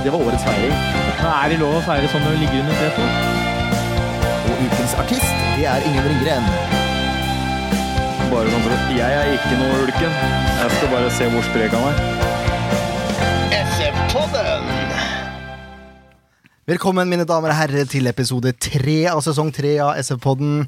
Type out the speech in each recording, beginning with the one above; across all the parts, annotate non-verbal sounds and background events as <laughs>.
Det var årets feiring. Er det lov å feire sånn når du ligger under tre to? Og ukens artist, det er Ingen Ringgren. Bare sånn for at Jeg er ikke noe ulken. Jeg skal bare se hvor sprek han er. SF-podden! Velkommen, mine damer og herrer, til episode tre av sesong tre av SF-podden.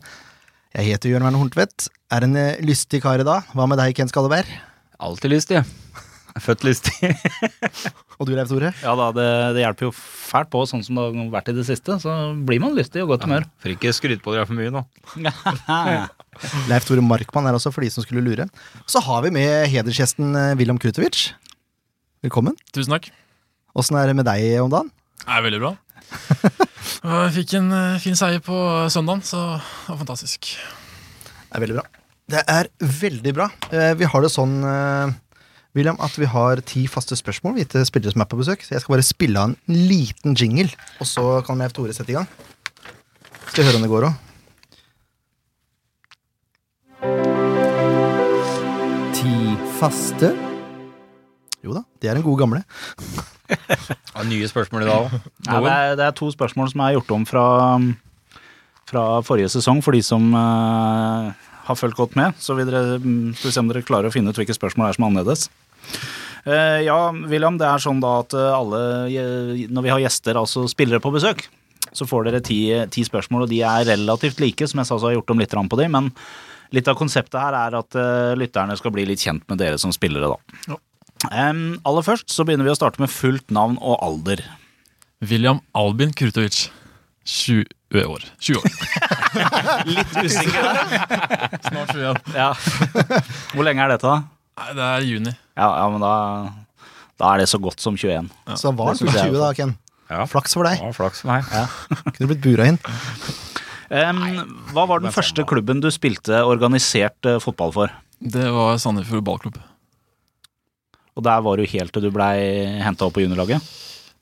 Jeg heter Jørn Verne Horntvedt. Er en eh, lystig kar i dag. Hva med deg, Ken Skalleberg? Alltid lystig. Er født lystig. <laughs> Og du, Leif Tore? Ja da, det, det hjelper jo fælt på, sånn som det har vært i det siste. Så blir man lystig og godt humør. For ikke skryte på dere for mye nå. <laughs> Leif Tore Markmann er også, for de som skulle lure. Så har vi med hedersgjesten Wilhelm Krutovic. Velkommen. Tusen takk. Åssen er det med deg om dagen? Det er veldig bra. <laughs> Jeg fikk en eh, fin seier på søndagen, så det var fantastisk. Det er veldig bra. Det er veldig bra. Eh, Vi har det sånn, eh, William, at vi har ti faste spørsmål vi til spillere som er på besøk. Så jeg skal bare spille av en liten jingle, og så kan Leif Tore sette i gang. Skal vi høre om det går òg. Ti faste Jo da, det er en god gamle. <laughs> Nye spørsmål i dag òg. Ja, det, er, det er to spørsmål som er gjort om fra, fra forrige sesong, for de som eh, har fulgt godt med. Så vil dere, mm, skal vi se om dere klarer å finne ut hvilke spørsmål det er som er annerledes. Eh, ja, William, det er sånn da at eh, alle, når vi har gjester, altså spillere på besøk, så får dere ti, ti spørsmål, og de er relativt like, som jeg sa, så har jeg gjort om litt på de, men litt av konseptet her er at eh, lytterne skal bli litt kjent med dere som spillere, da. Ja. Um, aller først så begynner vi å starte med fullt navn og alder. William Albin Kurtovic. 20 år. 20 år. <laughs> Litt usikker der. Snart 21. Ja. Hvor lenge er dette, da? Nei, det er juni. Ja, ja men da, da er det så godt som 21. Så var han Det synes jeg 20 da, Ken. Ja. Flaks for deg. Ja, flaks for meg. <laughs> Kunne blitt bura inn. Um, hva var den første klubben du spilte organisert uh, fotball for? Det var Sandefjord ballklubb. Og der var du helt til du blei henta opp på juniorlaget?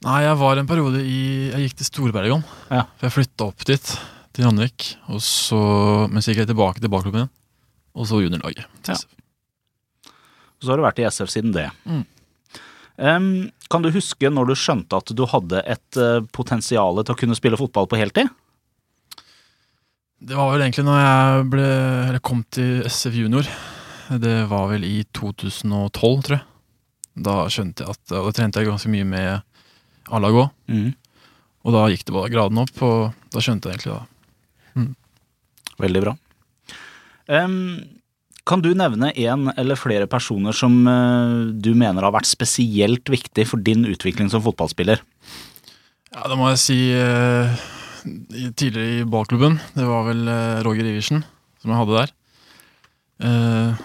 Nei, jeg var en periode i Jeg gikk til Storbergan. Ja. For jeg flytta opp dit, til Jannik. Og så Men så gikk jeg tilbake til ballklubben igjen. Og så juniorlaget. Ja. Og så har du vært i SF siden det. Mm. Um, kan du huske når du skjønte at du hadde et uh, potensial til å kunne spille fotball på heltid? Det var vel egentlig når jeg ble Eller kom til SF junior. Det var vel i 2012, tror jeg. Da skjønte jeg at Og da trente jeg ganske mye med A-laget òg. Mm. Og da gikk det bare graden opp, og da skjønte jeg egentlig da. Veldig bra. Um, kan du nevne en eller flere personer som uh, du mener har vært spesielt viktig for din utvikling som fotballspiller? Ja, da må jeg si uh, Tidligere i ballklubben, det var vel uh, Roger Iversen som jeg hadde der.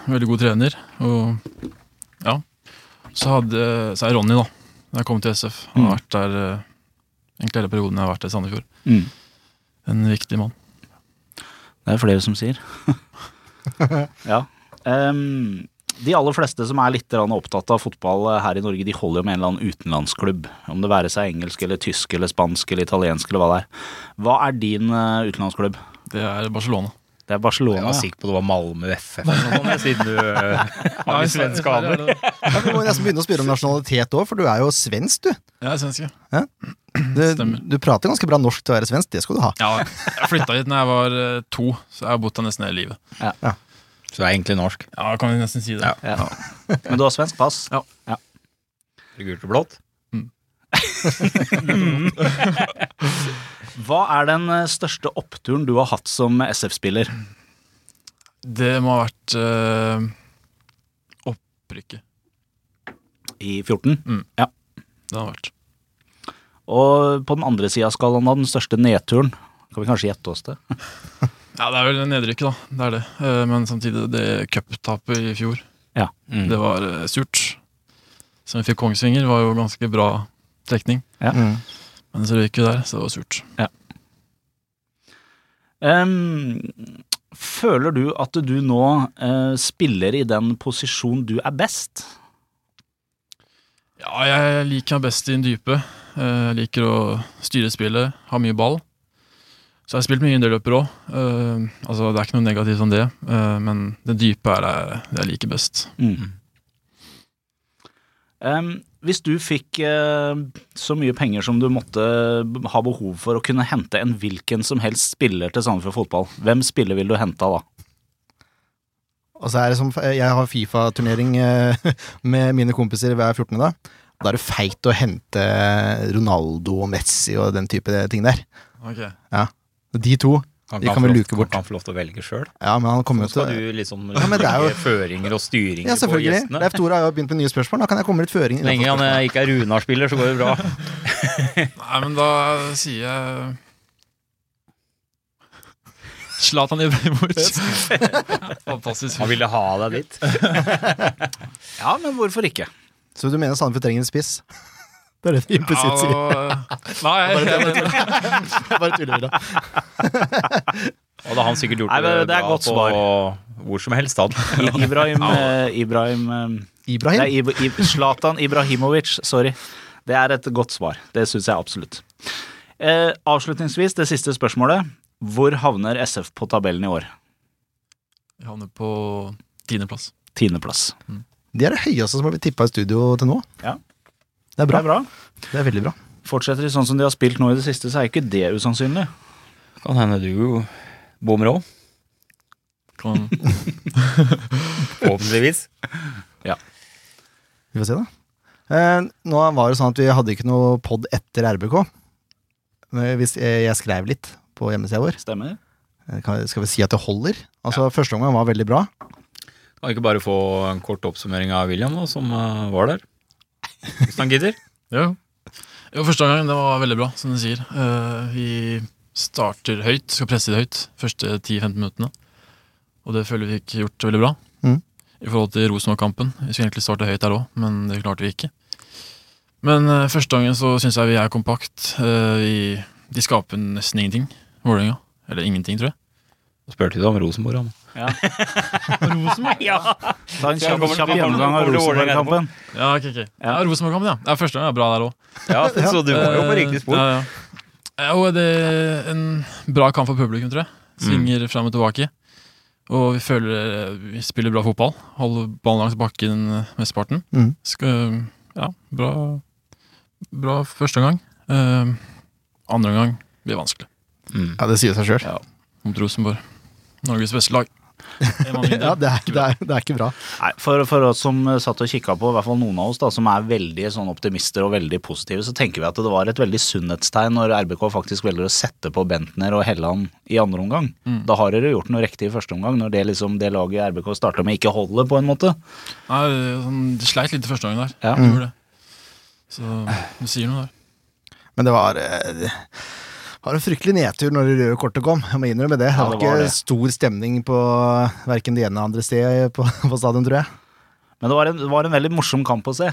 Veldig god trener. Og ja. Så, hadde, så er Ronny, da. Da jeg kom til SF. Han har Mm. vært der eh, egentlig hele perioden jeg har vært i Sandefjord. Mm. En viktig mann. Det er flere som sier. <laughs> ja. Um, de aller fleste som er litt opptatt av fotball eh, her i Norge, de holder jo med en eller annen utenlandsklubb. Om det være seg engelsk eller tysk eller spansk eller italiensk eller hva det er. Hva er din eh, utenlandsklubb? Det er Barcelona. Det er Barcelona. Jeg var ja. sikker på det var Malmö FF eller noe siden du <laughs> øh, har litt svenske aner. <laughs> Ja, vi må nesten begynne å spørre om nasjonalitet òg, for du er jo svensk, du. Jeg er svensk, ja. du. <clears throat> Du prater ganske bra norsk til å være svensk, det skal du ha. ja. Jeg flytta hit da jeg var eh, to, så jeg har bodd her nesten hele livet. Så du er egentlig norsk. Ja, kan vi nesten si det. Ja. Ja. Men du har svensk pass? Ja. Er Gult og blått. <laughs> Hva er den eh, største oppturen du har hatt som SF-spiller? Det må ha vært øh, opprykket. I 14? Det har vært. Og på den andre sida av skalaen, den største nedturen? Kan vi kanskje gjette oss det? <laughs> Ja, det er vel nedrykket, da. Det er det. Eh, Men samtidig, det cuptapet i fjor, Mm. det var surt. Som vi fikk Kongsvinger, var jo ganske bra trekning. Ja. Mm. Men så røyk vi der, så det var surt. Em, føler du at du nå uh, spiller i den posisjon du er best? Ja, jeg liker meg best i den dype. Eh, Jeg liker å styre spillet, ha mye ball. Så jeg har spilt mye indreløper òg. altså, det er ikke noe negativt om det, uh, men det dype er det det jeg liker best. Mm. Em, hvis du fikk eh, så mye penger som du måtte ha behov for å kunne hente en hvilken som helst spiller til Sandefjord fotball, hvem spiller vil du hente da? Og så er det som Jeg har Fifa-turnering eh, <laughs> med mine kompiser hver 14. da. Da er det feit å hente Ronaldo og Messi og den type ting der. Ok. De to, Han kan, kan vi luke bort. Han kan få lov til å velge sjøl. ja, men han kommer Så skal til du liksom Ja, men det jo- legge føringer og styringer Ja, på selvfølgelig. gjestene. Leif Tore har jo begynt med nye spørsmål. Da kan jeg komme litt føring. Så lenge han eh, ikke er Runar-spiller, så går det bra. <laughs> Nei, men da sier jeg Zlatan Ibrahimovic. <laughs> Fantastisk. Han ville ha deg dit. <laughs> Ja, men hvorfor ikke? Så du mener Sandefjord trenger en spiss? Det er det du implisitt sier. Ja, nei, jeg, <laughs> Bare tuller. Og da har han sikkert gjort Nei, det, men det er bra godt på svar. hvor som helst. Han. <laughs> Ibrahim eh, Ibrahim eh, Ibrahim? Nei, Ib- Ib- Zlatan Ibrahimovic, sorry. Det er et godt svar. Det syns jeg absolutt. Eh, avslutningsvis, det siste spørsmålet. Hvor havner SF på tabellen i år? jeg havner på tiendeplass. Tiendeplass. De er det høyeste som har blitt tippa i studio til nå. Ja. Det er Det bra. er bra. Det er veldig bra. Fortsetter de sånn som de har spilt nå i det siste, så er ikke det usannsynlig. Kan hende du bommer òg, Kan, <laughs> <laughs> forhåpentligvis. Vi får se, da. Eh, nå var det sånn at vi hadde ikke noe pod etter RBK. Men Hvis jeg, jeg skrev litt på hjemmesida vår, Stemmer? eh, kan, skal vi si at det holder? Altså, Første omgang var veldig bra. Kan vi ikke bare få en kort oppsummering av William, da, som eh, var der? Hvis han gidder. ja. jo, første gang det var veldig bra, som du sier. Uh, vi starter høyt, skal presse det høyt, første 10-15 minuttene. Og det føler vi fikk gjort veldig bra. Mm. I forhold til Rosenborg-kampen. Vi skulle egentlig starte høyt der òg, men det klarte vi ikke. Men uh, første gangen så syns jeg vi er kompakt. Uh, vi, de skaper nesten ingenting, Vålerenga. Eller ingenting, tror jeg. Spurte du om Rosenborg, han? Ja. <laughs> Rosenborg? ja. Ta en kjapp, kjapp gjennomgang av Rosenborg-kampen. Ja, ok, ok. Ja, Rosenborg-kampen, ja. ja. Første gang er bra der òg. Ja, så du var jo på riktig spor. Ja, ja. Jo, det er en bra kamp for publikum, tror jeg. Svinger frem og tilbake. Og vi føler eh, vi spiller bra fotball. Holder ballen langs bakken mesteparten. Mm. Skal, ja, bra, bra første gang. Uh, andre gang blir vanskelig. Mm. Ja, Det sier seg sjøl. Ja, mot Rosenborg. Norges beste lag. <laughs> Ja, det er, det, er, det er ikke bra. Nei, for, for oss som eh, satt og kikka på, i hvert fall noen av oss da, som er veldig sånn optimister og veldig positive, så tenker vi at det var et veldig sunnhetstegn når RBK faktisk velger å sette på Bentner og Helland i andre omgang. Mm. Da har dere gjort noe riktig i første omgang, når det liksom det laget RBK starta med, ikke holder, på en måte. Nei, det de sleit litt i første omgang der. Ja. De. Så det sier noe der. Men det var det var en fryktelig nedtur når det røde kortet kom. Jeg må innrømme det. Det Ja, var det var ikke det. stor stemning på verken det ene eller andre stedet på, på stadion, tror jeg. Men det var en, det var en veldig morsom kamp å se.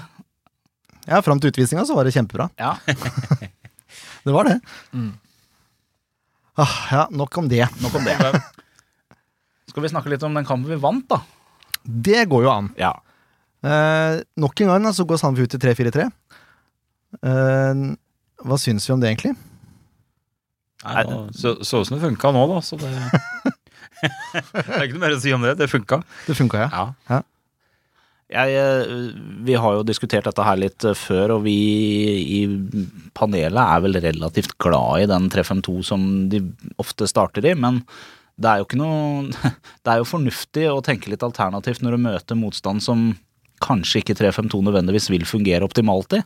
Ja, Fram til utvisninga så var det kjempebra. Ja. <laughs> Det var det. Mm. Ah, ja, nok om det. Nok om det. Skal vi snakke litt om den kampen vi vant, da? Det går jo an. Ja. Eh, nok en gang så går Sandefjord ut til 3-4-3. Eh, hva syns vi om det, egentlig? Nei, så, så ut som det funka nå, da. Så det <laughs> Det er ikke noe mer å si om det. Det funka. Det funka, ja. Ja. Jeg, eh, vi har jo diskutert dette her litt eh, før, og vi i panelet er vel relativt glad i den 352 som de ofte starter i, men det er jo ikke noe <laughs> Det er jo fornuftig å tenke litt alternativt når du møter motstand som kanskje ikke 352 nødvendigvis vil fungere optimalt i.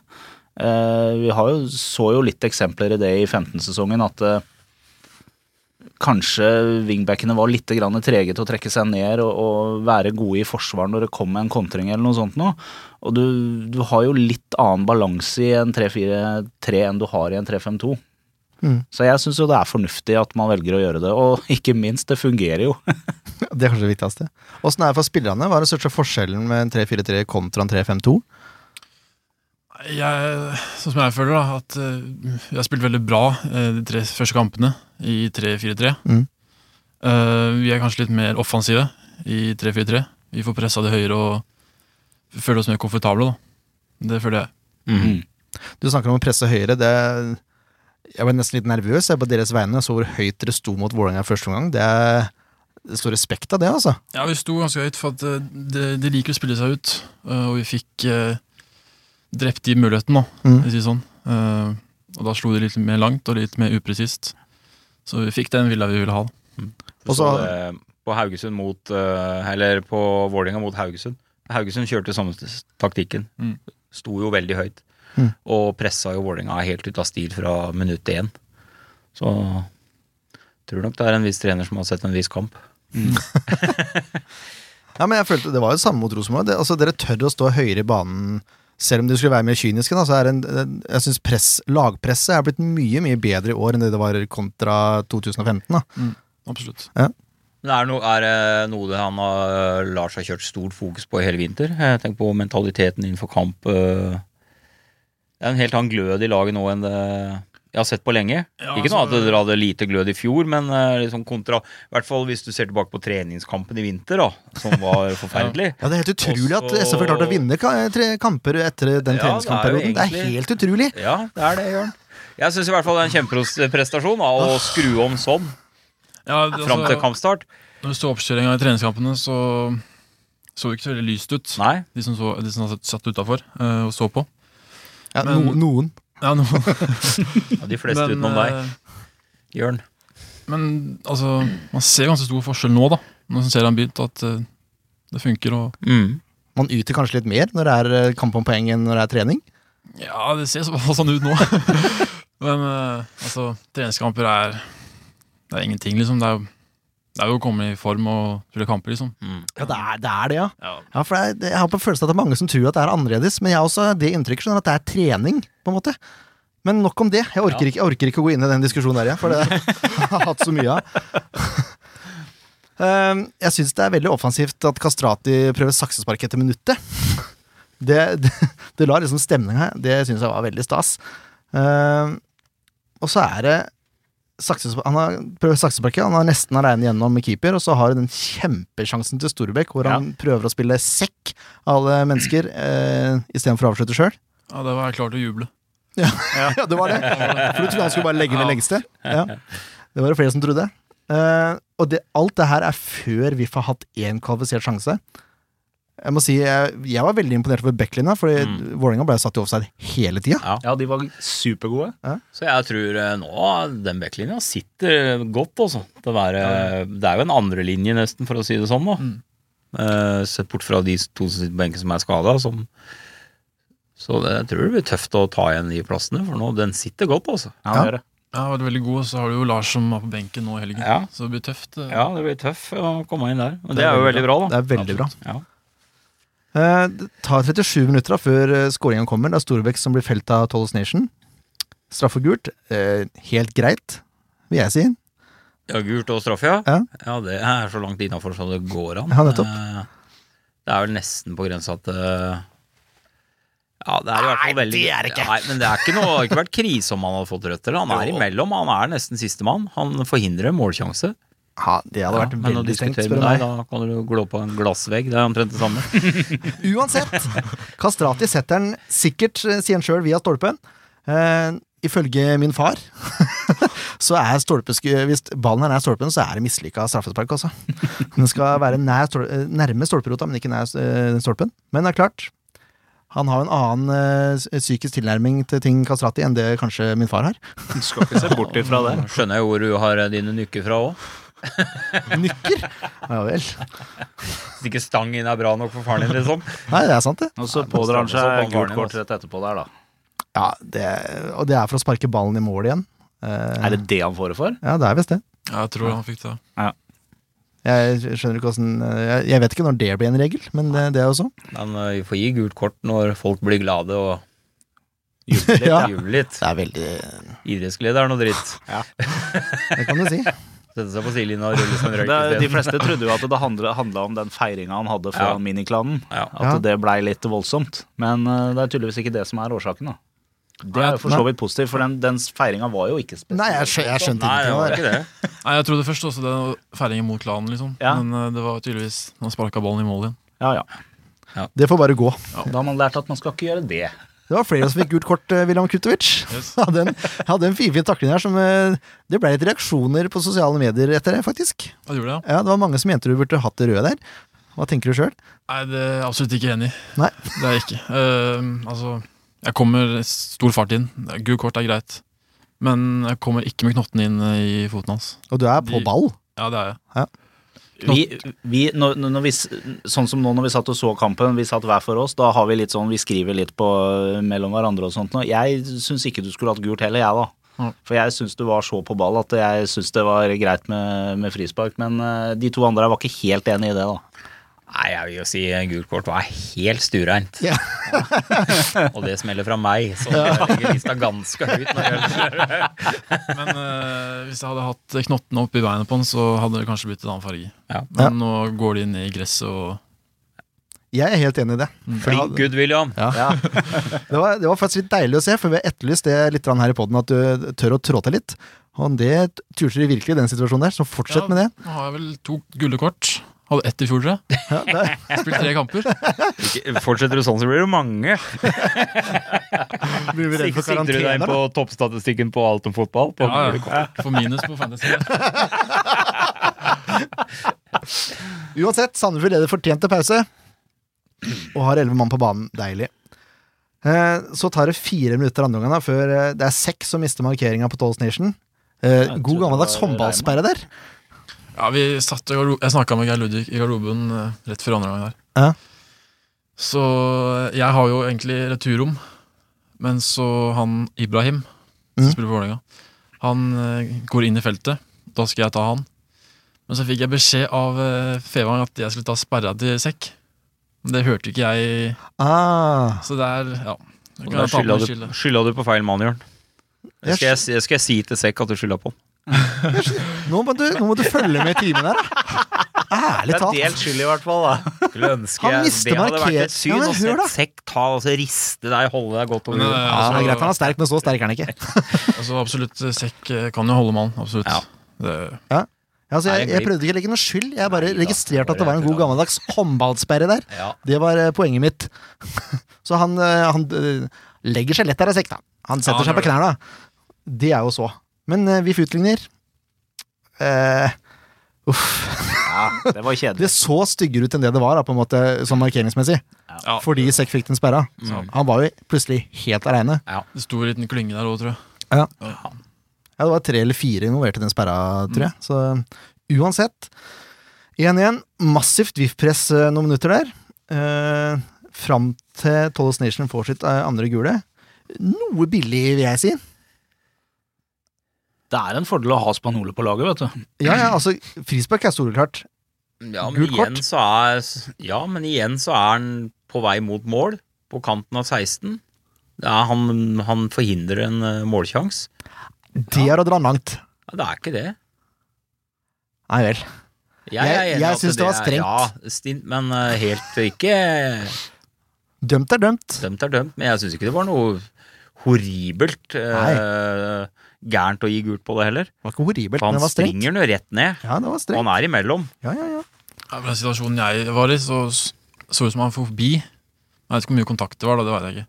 Eh, Vi har jo, så jo litt eksempler i det i 15-sesongen, at eh, kanskje wingbackene var litt grann trege til å trekke seg ned og, og være gode i forsvar når det kom en kontring eller noe sånt noe. Og du, du har jo litt annen balanse i en 3-4-3 enn du har i en 3-5-2. Mm. Så jeg syns jo det er fornuftig at man velger å gjøre det, og <laughs> ikke minst, det fungerer jo. <laughs> Det er kanskje det viktigste. Åssen er det for spillerne? Hva er den største forskjellen med en 3-4-3 kontra en 3-5-2? Jeg, sånn som jeg føler da, at uh, vi har spilt veldig bra uh, de tre første kampene i 3-4-3. Mm. Uh, vi er kanskje litt mer offensive i 3-4-3. Vi får pressa det høyere og føler oss mer komfortable. da. Det føler jeg. Mm. Du snakker om å presse høyere. Det, jeg var nesten litt nervøs jeg, på deres vegne. Jeg så hvor høyt dere sto mot Vålerenga første omgang. Det, er- det står respekt av det, altså. Ja, vi sto ganske høyt, for at de, det, det liker å spille seg ut. og vi fikk eh, drept de muligheten, da, Mm. for å si sånn. Uh, og da slo de litt mer langt og litt mer upresist. Så vi fikk den villa vi ville ha. Mm. Og Så så- det på Haugesund mot eh, Eller på Vålerenga mot Haugesund. Haugesund kjørte samme taktikken. Mm. Sto jo veldig høyt. Mm. Og pressa jo Vålerenga helt ut av stil fra minutt én. Så tror nok det er en viss trener som har sett en viss kamp. <laughs> Ja, men jeg følte Det var jo samme mot Rosenborg. Altså, dere tør å stå høyere i banen selv om de skulle være mer kyniske. Da, så er en, jeg synes press, lagpresset er blitt mye mye bedre i år enn det det var kontra 2015. Da. Absolutt. Men det er, er det noe det han har Lars har kjørt stort fokus på i hele vinter? Jeg tenker på mentaliteten innenfor kamp. eh. Det er en helt annen glød i laget nå enn det jeg har sett på lenge. Ja, Ikke noe altså- at dere hadde lite glød i fjor, men eh, liksom kontra I hvert fall hvis du ser tilbake på treningskampen i vinter, da, som var <laughs> forferdelig. Ja, Det er helt utrolig at SF har klart å vinne ka- tre kamper etter den Ja, det er egentlig, treningskampperioden. Det er helt utrolig. Ja, det er det, Jørn. Jeg syns i hvert fall det er en kjempeprestasjon da, å skru om sånn Ja, altså, fram til kampstart. når det står oppkjøringa i treningskampene, så så det ikke så veldig lyst ut. Nei. De som, så, de som satt, utafor uh, og så på. Ja, Men- no, noen. Ja, no. Ja, de fleste Men, utenom deg, eh, Jørn. Men altså, man ser ganske stor forskjell nå, da. Når man ser han begynt, at uh, det funker. Og Mm. Man yter kanskje litt mer når det er eh, kamp om poeng enn når det er trening. ja, det ser så- sånn ut nå. <laughs> Men uh, altså, treningskamper er Det er ingenting, liksom. Det er, jo- det er jo å komme i form og spille kamper, liksom. Mm. Ja, det er det, er det ja. Ja. ja for det er, jeg har på følelsen at det er mange som tror at det er annerledes, men jeg har også det inntrykket skjønner, at det er trening, på en måte. Men nok om det. Jeg orker, ikke, jeg orker ikke å gå inn i den diskusjonen der igjen, for det <laughs> har jeg hatt så mye av. Um, jeg syns det er veldig offensivt at Kastrati prøver saksespark etter minuttet. Det, det, det la liksom stemninga Det syns jeg var veldig stas. Um, og så er det Han har prøvd saksesparket, han har nesten regnet gjennom keeper, og så har han den kjempesjansen til Storbekk, hvor han prøver å spille sekk av alle mennesker, eh, istedenfor å avslutte sjøl. Ja, da var jeg klar til å juble. <laughs> Ja, det var det. For du trodde han skulle bare legge ned Ja. lengste? Ja. Det var det flere som trodde. Eh, og det, alt det her er før VIF har hatt én kvalifisert sjanse. Jeg må si, jeg, jeg var veldig imponert over backlinja, fordi Mm. Vålerenga ble satt i offside hele tida. Ja. Ja, de var supergode. Så jeg tror eh, nå den backlinja sitter godt, altså. Det, være, det er jo en andrelinje, nesten, for å si det sånn. da Mm. Uh, Sett bort fra de to som sitter på benken som er skada. Så det, jeg tror det blir tøft å ta igjen de plassene, for nå den sitter godt, altså. Ja, Ja. det er det. Ja, veldig god, og så har du jo Lars som er på benken nå i helgen. Ja. Så det blir tøft. eh. Ja, det blir tøft å komme inn der. Og det, er jo veldig bra, da. Det er veldig bra. Ja. Eh, det tar 37 minutter da før uh, skåringa kommer. Det er Storbekk som blir felt av Tollos Nation. Straffe gult. eh, helt greit, vil jeg si. Ja, gult og straffe, ja. Ja. ja. det er så langt innafor som det går an. Ja, nettopp. Eh, Det er vel nesten på grensa til Ja, det er i hvert fall veldig det er det ikke. Nei, men det er ikke noe, det har ikke vært krise om han hadde fått rødt. Eller. Han er <laughs> imellom, han er nesten sistemann. Han forhindrer værsjanse. Ja, det hadde vært Ja, men veldig stengt, spør deg, da kan du glå på en glassvegg. Det er omtrent det samme. <laughs> Uansett, Kastrati setter den sikkert, eh, sier han sjøl, via stolpen. Eh, ifølge min far <laughs> så er stolpesku, hvis ballen er nær stolpen, så er det mislykka straffespark, altså. Den skal være nær stol, eh, nærme stolperota, men ikke nær stolpen. Men det er klart, han har en annen psykisk tilnærming til ting Kastrati enn det kanskje min far har. Du skal ikke se bort ifra det. Skjønner jeg hvor du har dine nykker fra òg. Nykker! Ja vel. Hvis ikke stang inn er bra nok for faren din, liksom. Nei, det er sant, det. Og så Ja, pådrar han seg gult kort altså. rett etterpå der, da. Ja, det, Og det er for å sparke ballen i mål igjen. Eh, Er det det han får det for? Ja, det er visst det. Ja, jeg tror han fikk det. Jeg skjønner ikke hvordan Jeg, jeg vet ikke når det blir en regel, men det, det er også. Men eh, vi får gi gult kort når folk blir glade og jubler litt. <laughs> Ja. jubler litt. Det er veldig Idrettsglede er noe dritt. Det kan du si. <laughs> Sette seg på sidelinja og rulle som en røyk de fleste trodde jo at det handla, om den feiringa han hadde fra Ja. miniklanen. Ja. At Ja. det blei litt voldsomt. Men eh, det er tydeligvis ikke det som er årsaken, da. Det er for så vidt positivt, for den, den feiringa var jo ikke spesiell. Nei, jeg, skjø, jeg skjønte Nei, det var det. ikke det. <laughs> Nei, Jeg trodde først også det var feiringen mot klanen, liksom. Ja. Men eh, det var tydeligvis Han sparka ballen i mål igjen. Ja, ja. Det får bare gå. Da har man lært at man skal ikke gjøre det. Det var flere som fikk gult kort, eh, William Kutovic. <laughs> Hadde en, hadde en finfin takling her som eh, Det ble litt reaksjoner på sosiale medier etter det, faktisk. Gjorde det? Ja, Det var mange som mente du burde hatt det røde der. Hva tenker du sjøl? Nei, det er jeg absolutt ikke enig i. Nei. Det er jeg ikke. Uh, altså, jeg kommer stor fart inn. Gult kort er greit. Men jeg kommer ikke med knotten inn i foten hans. Og du er på De- ball. Ja, det er jeg. Vi, vi, når, når vi, sånn som nå når vi satt og så kampen, vi satt hver for oss, da har vi litt sånn, vi skriver litt på mellom hverandre og sånt. Jeg syns ikke du skulle hatt gult heller, jeg da. For jeg syns du var så på ball at jeg syns det var greit med, med frispark. Men eh, de to andre var ikke helt enig i det, da. Nei, jeg vil jo si gult kort var helt stureint. Ja. <laughs> Og det smeller fra meg, så jeg legger lista ganske høyt. <laughs> Men uh, hvis jeg hadde hatt knottene opp i beinet på den, så hadde det kanskje blitt en annen farge. Ja. Men nå går de inn i gresset og Jeg er helt enig i det. For Flink hadde- gutt, William. Ja. <laughs> det, var, det var faktisk litt deilig å se, for vi har etterlyst det litt her i poden, at du tør å trå til litt. Og det turte de virkelig i den situasjonen der, så fortsett Ja. med det. Nå har jeg vel to gule kort. Hadde ett i fjor, tror jeg. <laughs> Spilt tre kamper. Ikke- Fortsetter du sånn, så blir det mange. <laughs> blir vi redd for Sikter du deg inn på toppstatistikken på alt om fotball? På Ja, ja. For minus på fantasy. <laughs> Uansett, Sandefjord leder fortjent til pause. Og har elleve mann på banen. Deilig. Eh, så tar det fire minutter andre gangen, da, før eh, det er seks som mister markeringa på Tolls Nation. Eh, god gammeldags håndballsperre der. Ja, vi satt og Jeg snakka med Geir Ludvig i garderoben eh, rett før andre gang her. Ja. Så eh, jeg har jo egentlig returrom, men så han Ibrahim, som Mm. spiller på Vålerenga, han eh, går inn i feltet. Da skal jeg ta han. Men så fikk jeg beskjed av Fevang at jeg skulle ta sperra til sekk. Men Det hørte ikke jeg, Ah, så det er Ja. skylda du, du på feil mann, Jørn. Det skal jeg, skal jeg si til Sekk at du skylda på. Nå, må du, nå må du følge med i timen her, da. Ærlig Det er talt. delt skyld, i hvert fall. da Skulle ønske Han mister det hadde vært et syn Ja, men å hør da. se Sekk ta og så riste deg, holde deg godt over Men, jorda. eh, Ja, det er greit altså, han er sterk, men så sterk er han ikke. <laughs> altså, absolutt, eh, sekk eh, kan jo holde mann. Absolutt. Ja. Det, Ja, altså, jeg, jeg prøvde ikke å legge noe skyld. Jeg bare Nei da, registrerte at det var en god gammeldags håndballsperre der. Ja. Det var eh, poenget mitt. <laughs> Så han, eh, han eh, legger seg lett der i sekk, da. Han setter Ja, seg han på gjør knærne. Det er jo så. Men eh, VIF utligner. Uh, uff. Ja, Det var kjedelig. <laughs> Det så styggere ut enn det det var, da, på en måte, sånn markeringsmessig. ja, Fordi Sekk fikk den sperra. Mm. Han var jo plutselig helt aleine. det sto en liten klynge der òg, tror jeg. Ja. Ja, det var tre eller fire involvert i den sperra, tror jeg. Så uansett. 1-1. Massivt VIF-press eh, noen minutter der. Uh, fram til Tollos Nation får sitt eh, andre gule. Noe billig, vil jeg si. Det er en fordel å ha spanjoler på laget, vet du. Ja, ja, altså, frispark er soleklart. Ja, men Gult igjen kort. så er Ja, men igjen så er han på vei mot mål, på kanten av 16. Det er han, han forhindrer en uh, målsjanse. Det er å dra langt. Ja, det er ikke det. Nei vel. Jeg- jeg, jeg syns det var er- strengt. Ja, stint, men uh, helt ikke Dømt er dømt. Dømt er dømt, men jeg syns ikke det var noe horribelt uh, gærent å gi gult på det heller. Det var ikke horribelt, men han det var strengt. springer den jo rett ned, Ja, det var og strengt. han er imellom. Ja, ja, ja. Ja, men situasjonen jeg var i, så så ut som han får forbi. Jeg vet ikke hvor mye kontakt det var, da, det vet jeg ikke.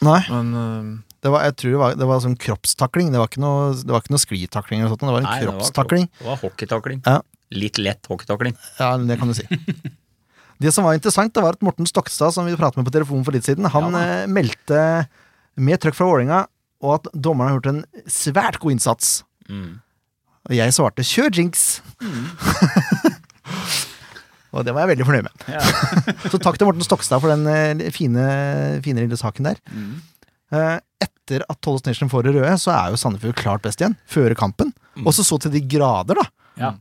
Nei, Men Uh, det var, jeg tror det var, det var sånn kroppstakling. Det var ikke noe, det var ikke noe sklitakling eller sånt. Det var en Nei, det var kroppstakling. Det var hockeytakling. Ja. Litt lett hockeytakling. Ja, det kan du si. <laughs> Det som var interessant, det var at Morten Stokstad, som vi pratet med på telefonen for litt siden, han ja, meldte med trøkk fra Vålerenga, og at dommeren har gjort en svært god innsats. Mm. Og jeg svarte 'kjør jinx'. <laughs> og det var jeg veldig fornøyd med. <laughs> Så takk til Morten Stokstad for den eh, fine, fine lille saken der. Mm. etter at Tollos Nation får det røde, så er jo Sandefjord klart best igjen. Før kampen. Også så til de grader, da. Ja.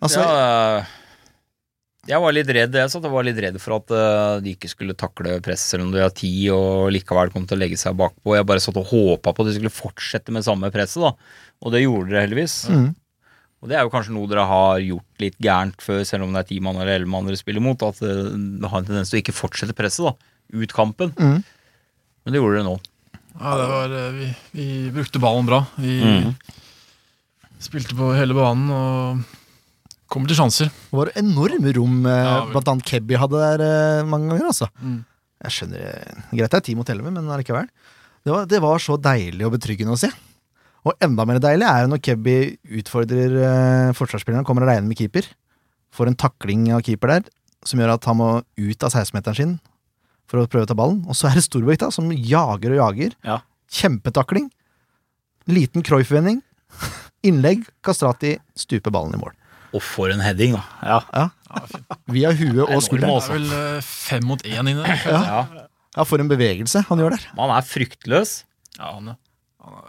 Altså, ja, jeg var litt redd jeg satt og var litt redd for at eh, de ikke skulle takle press selv om de har tid og likevel kom til å legge seg bakpå. Jeg bare satt og håpa på at de skulle fortsette med samme presset, da. Og det gjorde dere heldigvis. mm. Og det er jo kanskje noe dere har gjort litt gærent før, selv om det er ti mann eller elleve mann dere spiller mot, at eh, det har en tendens til å ikke fortsette presset, da. Ut kampen. Mm. Men det gjorde dere nå. Ja, det var, eh, vi, vi brukte ballen bra. Vi mm. spilte på hele banen og kommer til sjanser. Det var enorme rom eh, Ja, blant annet Kebby hadde der eh, mange ganger. altså Mm. Jeg skjønner eh, Greit det er ti mot elleve, men allikevel. Det var, det var så deilig og betryggende å se. Og enda mer deilig er det når Kebby utfordrer eh, forsvarsspilleren, kommer aleine med keeper. Får en takling av keeper der, som gjør at han må ut av 16-meteren sin for å prøve å ta ballen. Og så er det Storbekk, da, som jager og jager. Ja. Kjempetakling. Liten Cruyff-vending. <laughs> Innlegg. Kastrati stuper ballen i mål. Og for en heading, da. Ja. Via huet og skulderen. Det er vel eh, fem mot én inni der. Ja. Ja, for en bevegelse han gjør der. Han er fryktløs. Ja, han, er.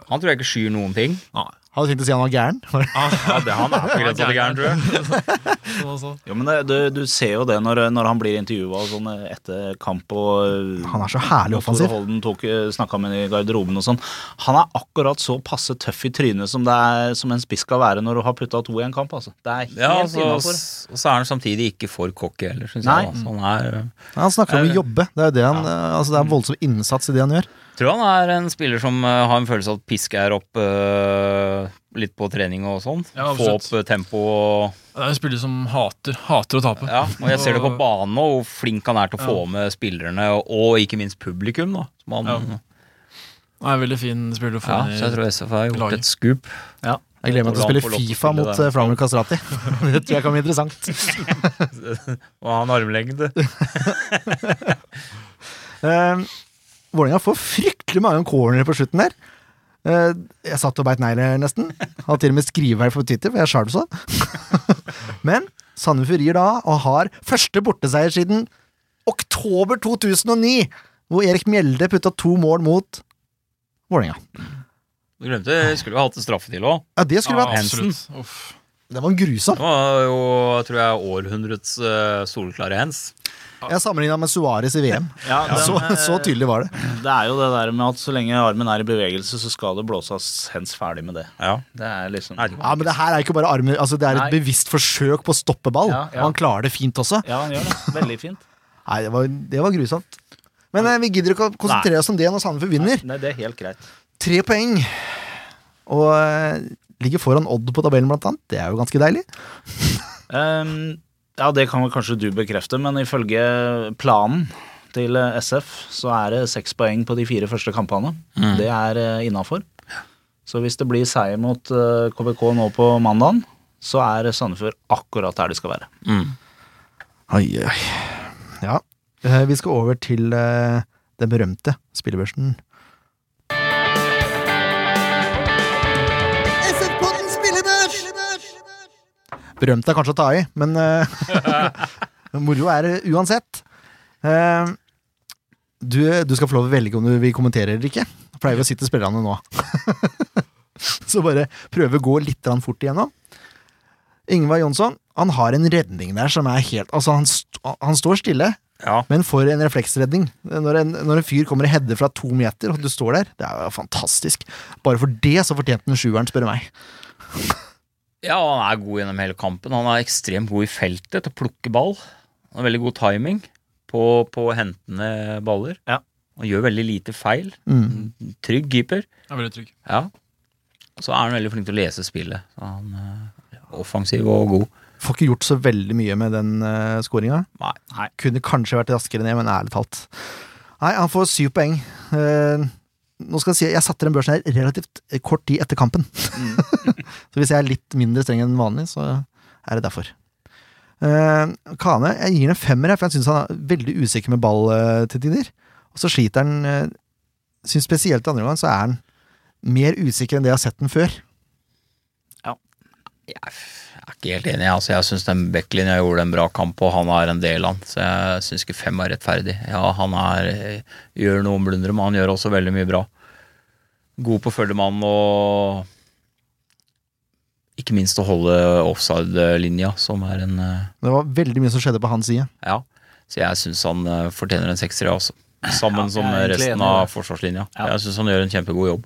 Han tror jeg ikke skyr noen ting. Nei. Hadde tenkt å si han var gæren. <laughs> Ja, det Han er på grensa til gæren, tror jeg. <laughs> Sånn altså. Jo, men det, du, du ser jo det når, når han blir intervjua sånn etter kamp og Han er så herlig offensiv. Holden tok, snakka med ham i garderoben og sånn. Han er akkurat så passe tøff i trynet som, det er, som en spiss skal være når du har putta to i en kamp. Altså. Det er helt Ja, altså, innafor. og så er han samtidig ikke for cocky heller, syns jeg. Altså, han er, Han snakker om å Eh, jobbe. Det er det han ja. Altså det er voldsom innsats i det han gjør. Tror han er en spiller som eh, har en følelse av at pisk er opp uh, litt på trening og sånn. Ja, Få opp eh, tempo og Det er en spiller som hater, hater å tape. Ja, og jeg ser det på banen nå, hvor flink han er til å få med spillerne, og, ikke minst publikum. da som han, Ja. Det er en veldig fin spiller å få ja, inn i Så jeg tror SF har gjort laget. et scoop. Jeg gleder meg til å spille Fifa mot uh, Flamur Kastrati. <laughs> det tror jeg kan bli interessant. <laughs> Og han armlengde. Uh, <laughs> Vålerenga får fryktelig mange cornere på slutten der. Eh, jeg satt og beit negler, nesten. Hadde til og med skrivevei på Twitter, for jeg er sånn. <laughs> Men Sandefjord rir da, og har første borteseier siden oktober 2009, hvor Erik Mjelde putta to mål mot Vålerenga. Du glemte, skulle vi hatt en straffe til òg. Ja, det skulle Ja, vært hensen absolutt. Det var grusom. Det var jo, tror jeg, århundrets uh, solklare hens. Jeg sammenligna med Suárez i VM. <laughs> Ja, den, Så, eh, så tydelig var det. Det er jo det der med at så lenge armen er i bevegelse, så skal det blåses hens ferdig med det. Ja. Det er liksom Ja, men det her er ikke bare armen altså det er et Nei. bevisst forsøk på å stoppe ball. Ja, ja. Og han klarer det fint også. Ja, han gjør det. Veldig fint. <laughs> Nei, det var, det var grusomt. Men eh, vi gidder ikke å konsentrere oss om det når Sandefjord vinner. Nei, det er helt greit. Tre poeng. Og eh, ligger foran Odd på tabellen, blant annet. Det er jo ganske deilig. <laughs> Ehm, ja, det kan vel kanskje du bekrefte, men ifølge planen til eh, SF så er det seks poeng på de fire første kampene. Mm. Det er uh, innafor. Så hvis det blir seier mot eh, KBK nå på mandagen, så er Sandefjord akkurat der de skal være. Mm. Oi, oi. Ja. eh, vi skal over til eh, den berømte spillebørsen. Berømt er kanskje å ta i, men eh, <laughs> moro er det uansett. Uh, du, du skal få lov å velge om du vil kommentere eller ikke. Pleier vi å si til spillerne nå. <laughs> Så bare prøve å gå litt fort igjennom. Ingvar Jonsson han har en redning der som er helt Altså, han, st han står stille, Ja. men for en refleksredning. Når en, når en fyr kommer og header fra to meter, og du står der, det er jo fantastisk. Bare for det så fortjente han sjueren, spør du meg. Ja, han er god gjennom hele kampen. Han er ekstremt god i feltet til å plukke ball. Han har veldig god timing på, på hentende baller. Ja. Han gjør veldig lite feil. Mm. Trygg keeper. Ja, veldig trygg. Ja. Og så er han veldig flink til å lese spillet. Så han eh, er offensiv og god. Får ikke gjort så veldig mye med den uh, skåringa. Nei. Kunne kanskje vært raskere ned, men ærlig talt. Nei, han får syv poeng. Eh, nå skal Jeg si, jeg satte den børsen her relativt kort tid etter kampen. <laughs> så hvis jeg er litt mindre streng enn vanlig, så er det derfor. Uh, Kane, jeg gir den en femmer, for jeg syns han er veldig usikker med ball uh, til tider. Og så sliter han uh, Syns spesielt andre gang så er han mer usikker enn det jeg har sett den før. Jeg er ikke helt enig. Altså, jeg syns den backlinja gjorde en bra kamp, og han er en del av den. Så jeg syns ikke fem er rettferdig. Ja, han er, eh, gjør noen blundere, men han gjør også veldig mye bra. God på følgemann og ikke minst å holde offside-linja, som er en eh, Det var veldig mye som skjedde på hans side. Ja. Så jeg syns han eh, fortjener en sekser, jeg også. Sammen Ja, som resten enig av forsvarslinja. Ja. Jeg syns han gjør en kjempegod jobb.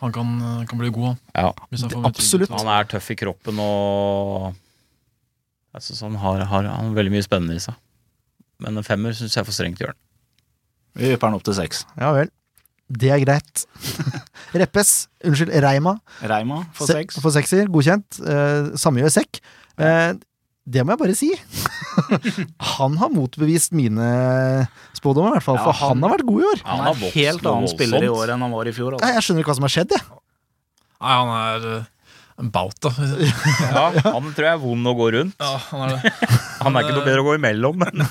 Han kan, kan bli god. Ja. Hvis han får Absolutt. Han er tøff i kroppen og altså, han har, har, han har veldig mye spennende i seg. Men en femmer syns jeg er for strengt, i hjørnet. Vi vipper den opp til seks. Ja vel. Det er greit. <laughs> Reppes, unnskyld, Reima. Reima for Se- seks. For sekser, godkjent. Eh, samme gjør Sekk. Eh, det må jeg bare si. <laughs> han har motbevist mine spådommer, i hvert fall. Ja, For han, han- har vært god i år. Han er en helt annen spiller i år enn han var i fjor. Nei, Altså. jeg skjønner ikke hva som har skjedd, jeg. Nei, han er eh, en bauta. <laughs> Ja, han tror jeg er vond å gå rundt. Ja, han er det. <laughs> Han er ikke noe bedre å gå imellom, men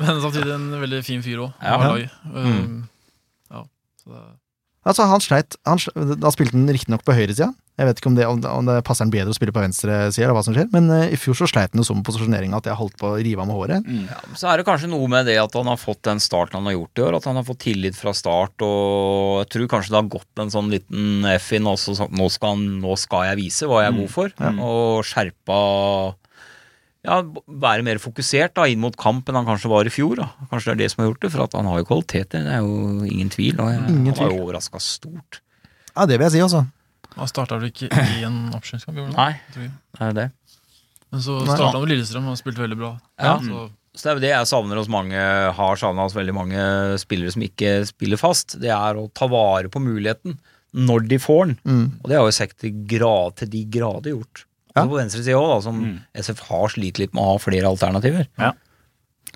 Men samtidig en veldig fin fyr òg. Ja. Um, ja, så det Altså, han sleit. Han, sleit da spilte han riktignok på høyresida. Jeg vet ikke om det, om, det- om det passer han bedre å spille på venstresida, eller hva som skjer, men uh, i fjor så sleit han jo sånn med posisjoneringa at jeg holdt på å rive av med håret. Mm. så er det kanskje noe med det at han har fått den starten han har gjort i år. At han har fått tillit fra start, og jeg tror kanskje det har gått en sånn liten F inn også. sånn, Nå nå skal jeg vise hva jeg er god for, og skjerpa ja, være mer fokusert da, inn mot kamp enn han kanskje var i fjor. Da. Kanskje det er det som har gjort det, for at han har jo kvaliteter. Det er jo ingen tvil. Og jeg, Ingen han var jo overraska stort. Ja, det vil jeg si, altså. Han starta vel ikke i en oppkjøringskamp? gjorde? Nei, det er det. Men så starta han med Lillestrøm og spilte veldig bra. Ja. Så, Så det er jo det jeg savner hos mange, har savna hos veldig mange spillere som ikke spiller fast. Det er å ta vare på muligheten når de får den. Mm. Og det har jo Sekk til, grad, til de grader gjort. Ja. På venstre side òg, da, som Mm. SF har slitt litt med å ha flere alternativer.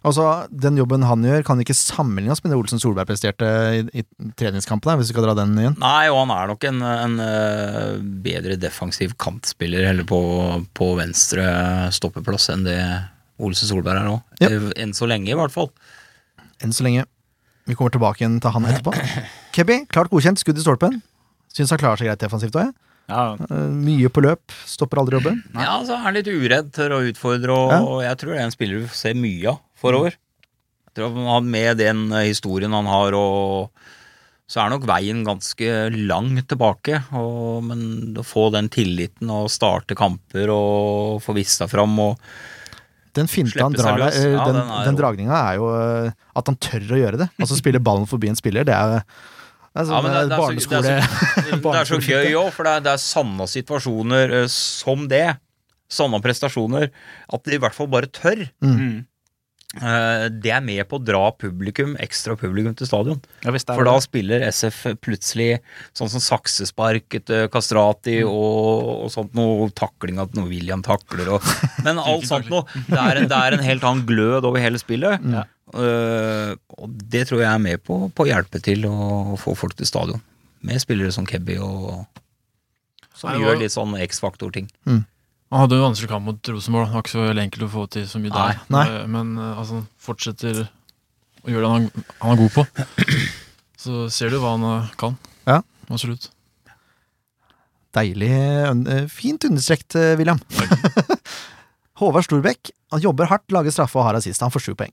Altså, Den jobben han gjør, kan ikke sammenlignes med det Olsen Solberg presterte i, i treningskampene, hvis vi skal dra den igjen. Nei, og han er nok en, en øh, bedre defensiv kantspiller heller på, på venstre stoppeplass enn det Olsen Solberg er nå. Ja. Eh, Enn så lenge, i hvert fall. Enn så lenge. Vi kommer tilbake igjen til han etterpå. <clears throat> Kebby, klart godkjent, skudd i stolpen. Syns han klarer seg greit defensivt òg, jeg. Ja, Eh, Mye på løp, stopper aldri jobben. Ja, så er han litt uredd, tør å utfordre, og, Ja. og jeg tror det er en spiller du ser mye av forover. Jeg tror han Med den eh, historien han har, og så er nok veien ganske lang tilbake. Og, men å få den tilliten og starte kamper og få vist seg fram og Den finta han drar der, eh, Ja, den, den er den jo- dragninga er jo at han tør å gjøre det. Altså spille ballen forbi en spiller, det er, det er sånn men eh, det, er så, barneskole det, er så, det er så gøy òg, for det er, det er sanne situasjoner eh, som det. Sanne prestasjoner. At de i hvert fall bare tør. Mm. Eh, det er med på å dra publikum, ekstra publikum til stadion. Ja, For da spiller SF plutselig sånn som saksespark etter Kastrati Mm. og, og sånt noe takling at noe William takler og <laughs> Men alt sånt noe. Det er, en, det er en helt annen glød over hele spillet. Ja. Uh, og det tror jeg er med på, på å hjelpe til å få folk til stadion. Med spillere som Kebby og som Nei, gjør litt sånn X-faktor-ting. Han hadde jo en vanskelig kamp mot Rosenborg. Det var ikke så veldig enkelt å få til så mye der. Nei. Eh, Men eh, altså, han fortsetter å gjøre det han, han er god på. <clears throat> Så ser du hva han eh, kan. Ja. Absolutt. Deilig. Fint understrekt, William. <laughs> Håvard Storbekk han jobber hardt, lager straffe og har assist. Han får sju poeng.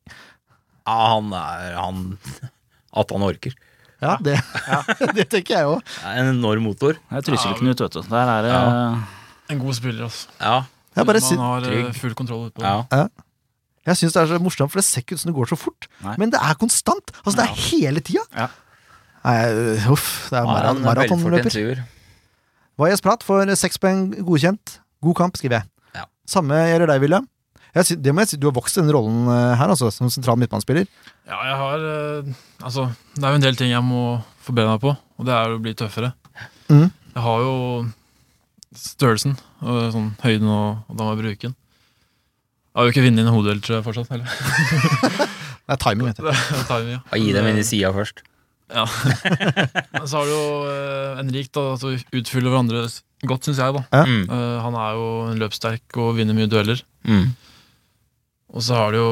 Ja, han er han <laughs> At han orker. Ja, det, <laughs> det tenker jeg òg. En enorm motor. Det er Trysil-Knut, vet du. Der er det En god spiller, altså. Ja. Man har eh, trygg. full kontroll utpå. ja. jeg syns det er så morsomt, for det ser ikke ut som det går så fort. Nei. Men det er konstant. Altså, det er hele tida. Ja. Nei, øh, uff. Det er Mar er maratonløper. Vajes Prat får seks poeng godkjent. God kamp, skriver jeg. Ja. Samme gjelder deg, William. Jeg det må jeg si, Du har vokst i den rollen eh, her, altså, som sentral midtbanespiller. Ja, jeg har eh, Altså, det er jo en del ting jeg må forbedre meg på, og det er å bli tøffere. Mm. Jeg har jo størrelsen, og sånn høyden og, og da må jeg bruke den. Jeg har jo ikke vunnet en tror jeg, fortsatt. Heller. <laughs> Det er timing, vet du. <laughs> Det er timing, ja. Gi dem inn i sida først. Ja. <laughs> Men så har du jo uh, Henrik, da, altså utfyller hverandre godt, syns jeg. da. Ja. Mm. Eh, han er jo en løpssterk og vinner mye dueller. Mm. Og så har du jo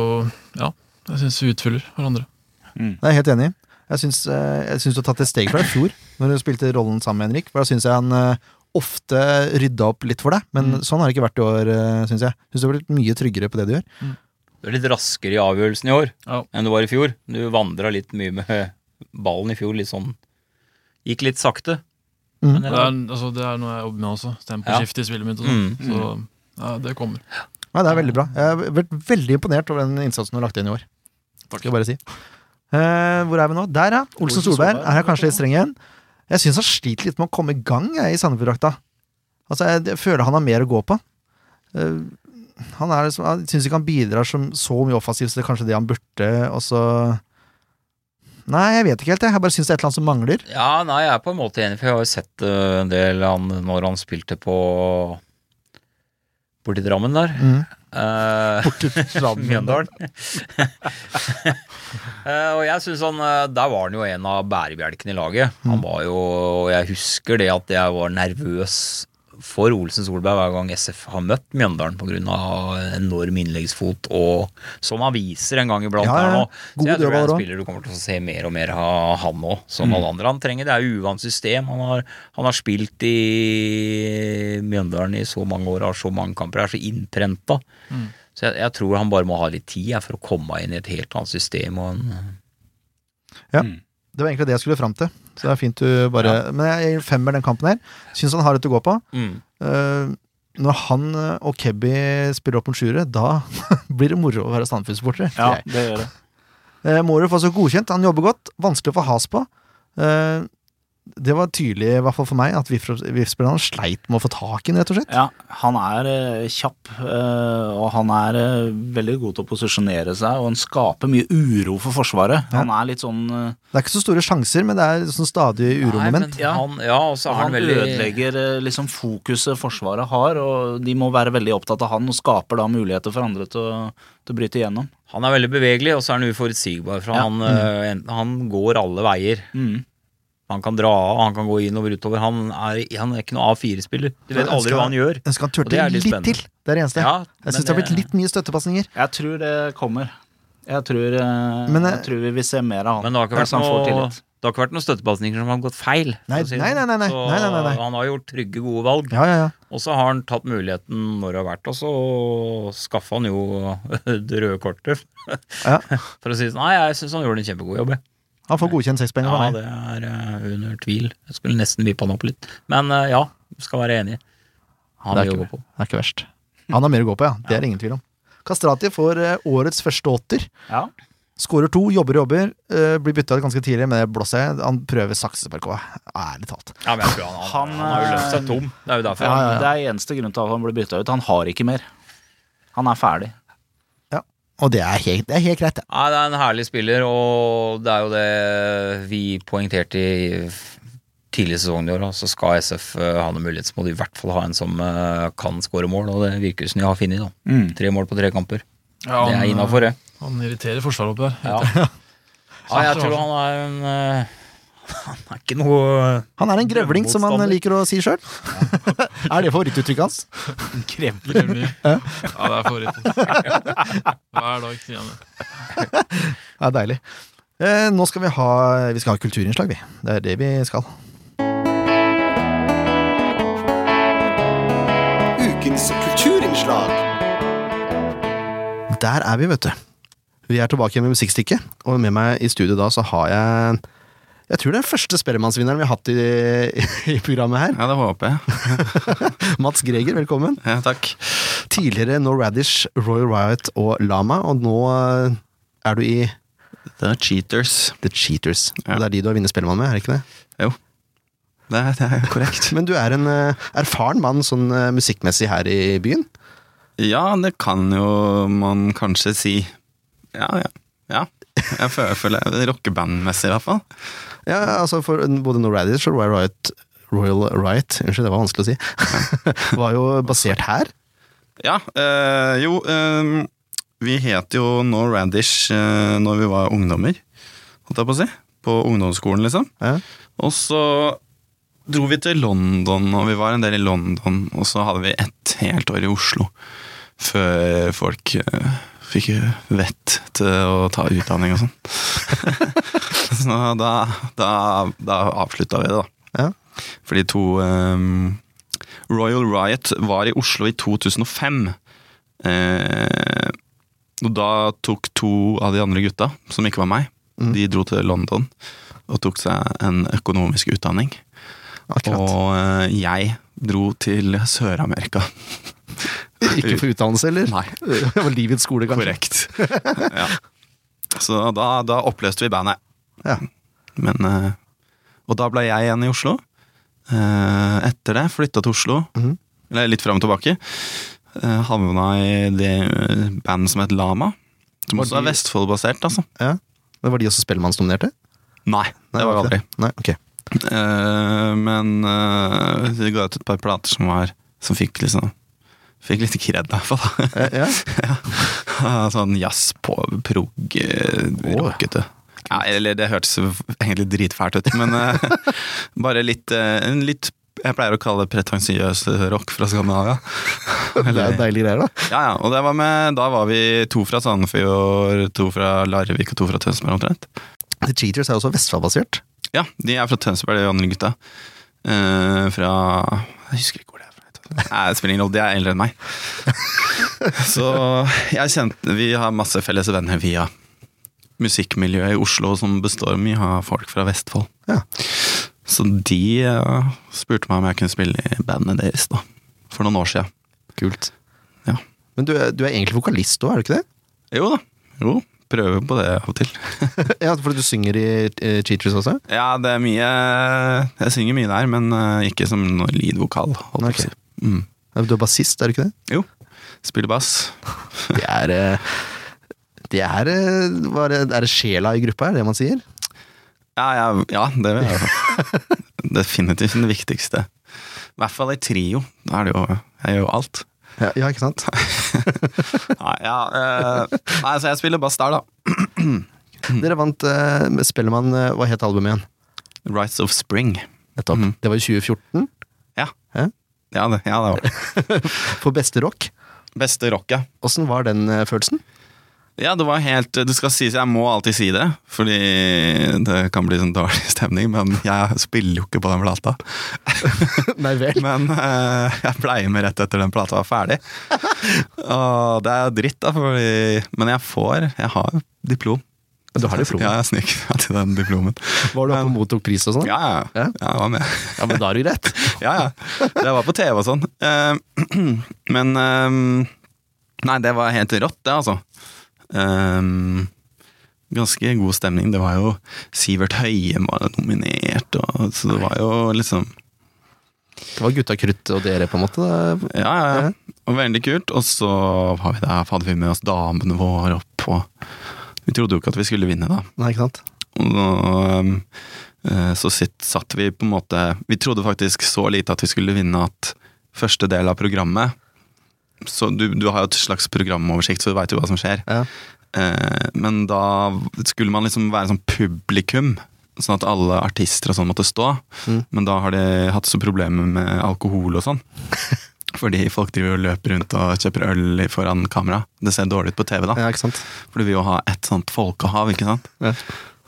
Ja, jeg syns vi utfyller hverandre. Det er jeg helt enig i. Jeg syns, eh, du har tatt et steg fra i fjor, når du spilte rollen sammen med Henrik. For da syns jeg han eh, ofte rydda opp litt for deg, men Mm. sånn har det ikke vært i år, uh, syns jeg. Syns du har blitt mye tryggere på det du gjør. Du er litt raskere i avgjørelsen i år Ja. enn du var i fjor. Du vandra litt mye med ballen i fjor. Litt sånn Gikk litt sakte. Mm. Men Det det er, altså, det er noe jeg jobber med også. Temposkift i spillet mitt. og Mm. sånn. Så ja, det kommer. Ja, det er veldig bra. Jeg har vært veldig imponert over den innsatsen du har lagt inn i år. Skal jeg bare si. Eh, hvor er vi nå? Der, ja. Olsen Solberg. er her kanskje litt streng igjen. Jeg syns han sliter litt med å komme i gang jeg, i Sandefjord-drakta. Altså, jeg, jeg føler han har mer å gå på. Uh, han er liksom, jeg syns ikke han bidrar som så mye offensivt som det kanskje det han burde, og så Nei, jeg vet ikke helt. Jeg, jeg bare syns det er et eller annet som mangler. Ja, nei, jeg er på en måte enig, for jeg har jo sett eh, en del han, når han spilte på Borti Drammen der. Mm. Eh, <laughs> Mjøndalen. <laughs> Eh, og jeg synes han eh, Der var han jo en av bærebjelkene i laget. Mm. Han var jo og Jeg husker det at jeg var nervøs for Olsen Solberg hver gang SF har møtt Mjøndalen pga. enorm innleggsfot, og som han viser en gang iblant Ja, ja. Så God jeg tror det er en spiller du kommer til å se mer og mer av han òg, som Mm. alle andre. Han trenger det er uvant system. Han har, han har spilt i Mjøndalen i så mange år, har så mange kamper, er så innprenta. Mm. Så jeg, jeg tror han bare må ha litt tid for å komme inn i et helt annet system. Og en, Det var egentlig det jeg skulle fram til. Så det er fint du bare Men jeg gir femmer den kampen her. Syns han har litt å gå på. mm. Uh, når han og Kebby spiller opp mot sjuere, da <laughs> blir det moro å være Sandefjord-supporter. Ja, <laughs> det gjør det. Uh, Mårud får så godkjent. Han jobber godt. Vanskelig å få has på. Eh, det var tydelig, i hvert fall for meg, at VIF-spillerne sleit med å få tak i den, rett og slett. Ja, han er eh, kjapp, eh, og han er eh, veldig god til å posisjonere seg, og han skaper mye uro for Forsvaret. Ja. Han er litt sånn eh, Det er ikke så store sjanser, men det er sånn stadig uromoment. Ja, han, ja, er Han han veldig ødelegger eh, liksom fokuset Forsvaret har, og de må være veldig opptatt av han, og skaper da muligheter for andre til å, til å bryte igjennom. Han er veldig bevegelig, og så er han uforutsigbar. For Ja. han, mm. han går alle veier. Mm. Han kan dra av, han kan gå innover utover. Han er, han er ikke noe A4-spiller. Du vet aldri hva han gjør. Jeg skal han det turte litt litt til. Det er det eneste. Ja, jeg syns det har blitt litt mye støttepasninger. Jeg tror det kommer. Jeg tror, eh, Men, eh, jeg tror vi vil se mer av han. Men det har ikke vært hvis han får noe det har ikke vært noen støttepasninger som har gått feil. Nei, si nei, sånn. nei, nei, nei. Nei, nei, nei, han har gjort trygge, gode valg. Ja, ja, ja. Og så har han tatt muligheten når det har vært, og så skaffa han jo <laughs> det røde kortet. Ja. <laughs> For å si sånn. Nei, jeg syns han gjorde en kjempegod jobb. jeg. Han får godkjent seks poeng Ja, meg. det er eh, under tvil. Jeg skulle nesten vippa han opp litt. Men eh, ja, skal være enig. Han Det er vil ikke- jobbe på. Det er ikke verst. Han har mer å gå på, ja. Det er det ingen tvil om. Kastrati får eh, årets første åtter. Ja. Skårer to, jobber og jobber. Uh, blir bytta ut ganske tidlig, men det blåser jeg. Han prøver saksespark òg, ærlig talt. Ja, men jeg tror han, han, Han, han har jo løpt seg tom. Det er jo derfor. Ja, ja, ja. Det er eneste grunn til at han ble bytta ut. Han har ikke mer. Han er ferdig. Og det er helt, det er helt greit, det. Nei, det er en herlig spiller, og det er jo det vi poengterte i tidlig sesong i år. Så skal SF eh, ha noen mulighet, så må de i hvert fall ha en som eh, kan skåre mål, og det virker som de har funnet. Mm. Tre mål på tre kamper. Ja, Det er han, innafor, det. Han irriterer forsvaret oppi der. Ja. <laughs> ja, jeg tror han er en eh, Han er ikke noe Han er en grevling, som han liker å si sjøl. er det favorittuttrykket hans? Grevling. Ja, det er favoritten. Hver dag sier han det. er deilig. Eh, nå skal vi ha Vi skal ha kulturinnslag, vi. Det er det vi skal. Ukens kulturinnslag. Der er vi, vet du. Vi er tilbake med musikkstykket, og med meg i studio da så har jeg Jeg tror det er første Spellemannsvinneren vi har hatt i, i programmet her. Ja, det håper jeg. <laughs> Mats Greger, velkommen. Ja, takk. Tidligere No Radish, Royal Riot og Lama, og nå eh, er du i er cheaters. The Cheaters. Ja. Og det er de du har vunnet Spellemann med, er det ikke det? Jo. Det er, det er korrekt. <laughs> Men du er en eh, erfaren mann sånn eh, musikkmessig her i byen. Ja, det kan jo man kanskje si. Ja, ja. ja. Jeg føler, jeg føler rockebandmessig, i hvert fall. Ja, altså for både No Radish og Royal Riot Royal Riot, unnskyld, det var vanskelig å si, <laughs> var jo basert her. Ja, Øh, jo øh, Vi het jo No Radish øh, når vi var ungdommer, holdt jeg på å si. På ungdomsskolen, liksom. Ja. Og så dro vi til London, og vi var en del i London. Og så hadde vi ett helt år i Oslo før folk fikk vett til å ta utdanning og sånn. <laughs> så da, da, da avslutta vi det, da. Ja. Fordi to um, Royal Riot var i Oslo i 2005. Eh, og da tok to av de andre gutta, som ikke var meg, Mm. de dro til London og tok seg en økonomisk utdanning. Akkurat. Og eh, jeg dro til Sør-Amerika. <laughs> Ikke for utdannelse, eller? Nei. <laughs> Det var livets skole, kanskje. Korrekt. ja. Så da, da oppløste vi bandet. Ja. Men, eh, og da ble jeg igjen i Oslo. Eh, Etter det flytta til Oslo, Mhm. eller litt fram og tilbake. Eh, Havna i det bandet som het Lama. Som Var også er de- Vestfold-basert, altså. Ja. Men var de også Spellemannsdominerte? Nei, det var aldri. Nei, ok. Men uh, vi ga ut et par plater som var Som fikk liksom Fikk litt kred, i hvert fall. ja. <laughs> ja. Sånn jazz på prog, eh, rockete. Ja, eller det hørtes egentlig dritfælt ut, men eh, <laughs> bare litt, eh, litt Jeg pleier å kalle det pretensiøs rock fra Skandinavia. <laughs> Det er deilige greier, da. Ja, ja, og det var med, da var vi to fra Sandefjord, to fra Larvik og to fra Tønsberg omtrent. The Cheaters er også Vestfold-basert. Ja, de er fra Tønsberg, de andre gutta. Uh, fra Jeg husker ikke hvor det er fra. Nei, det spiller ingen rolle, de er eldre enn meg. <laughs> Så jeg kjente Vi har masse felles venner via musikkmiljøet i Oslo som består mye av folk fra Vestfold. Ja. Så de eh, spurte meg om jeg kunne spille i bandet deres da, for noen år siden. Kult. Ja. Men du, er- du er egentlig vokalist òg, er du ikke det? Jo da. Jo, prøver på det av og til. <laughs> ja, Fordi du synger i eh, Cheaters også? Ja, det er mye Jeg synger mye der, men eh, ikke som lead-vokal. holdt Mm. Du er bassist, er du ikke det? Jo. Spiller bass. <laughs> Det er eh, Det er eh, er det, sjela i gruppa, er det man sier? Ja, ja, ja det vil jeg <laughs> definitivt det viktigste. I hvert fall i trio. Da er det jo Jeg gjør jo alt. Ja, ja ikke sant? <laughs> Nei, ja, uh, nei, så jeg spiller bass der, da. <clears throat> Dere vant uh, Spellemann Hva het albumet igjen? Rights of Spring. Nettopp. Mm. Det var i 2014. Ja. Det, ja, det var det. <laughs> For beste rock. Beste rock, ja. Åssen var den eh, følelsen? Ja, det var helt Det skal sies, jeg må alltid si det, fordi det kan bli sånn dårlig <laughs> stemning, men jeg spiller jo ikke på den plata. <laughs> Nei vel. Men eh, jeg pleier med rett etter den plata var ferdig. Og det er dritt, da, fordi Men jeg får Jeg har diplom. Du har diplom? Ja, jeg snek meg til den diplomen. Var du oppe og mottok pris og sånn? Ja, ja. Ja. Jeg var med. Ja, men da er det greit. <laughs> Ja, ja. Det var på TV og sånn. Eh, <clears throat> Men eh, Nei, det var helt rått, det, altså. Eh, Ganske god stemning. Det var jo Sivert Høyem var nominert, og, så det var jo liksom Det var gutta krutt og dere, på en måte. da. Ja, ja, ja. Og veldig kult. Og så har vi der, hadde vi med oss damene våre opp, og vi trodde jo ikke at vi skulle vinne, da. Nei, ikke sant? Og um, eh, så sitt, satt vi på en måte Vi trodde faktisk så lite at vi skulle vinne at første del av programmet Så du, du har jo et slags programoversikt, så du veit jo hva som skjer. Ja. Eh, men da skulle man liksom være sånn publikum, sånn at alle artister og sånn måtte stå. Mm. Men da har de hatt så problemer med alkohol og sånn. <laughs> Fordi folk driver og løper rundt og kjøper øl foran kamera. Det ser dårlig ut på TV, da. Ja, ikke sant? For du vil jo ha et sånt folkehav, ikke sant? Ja.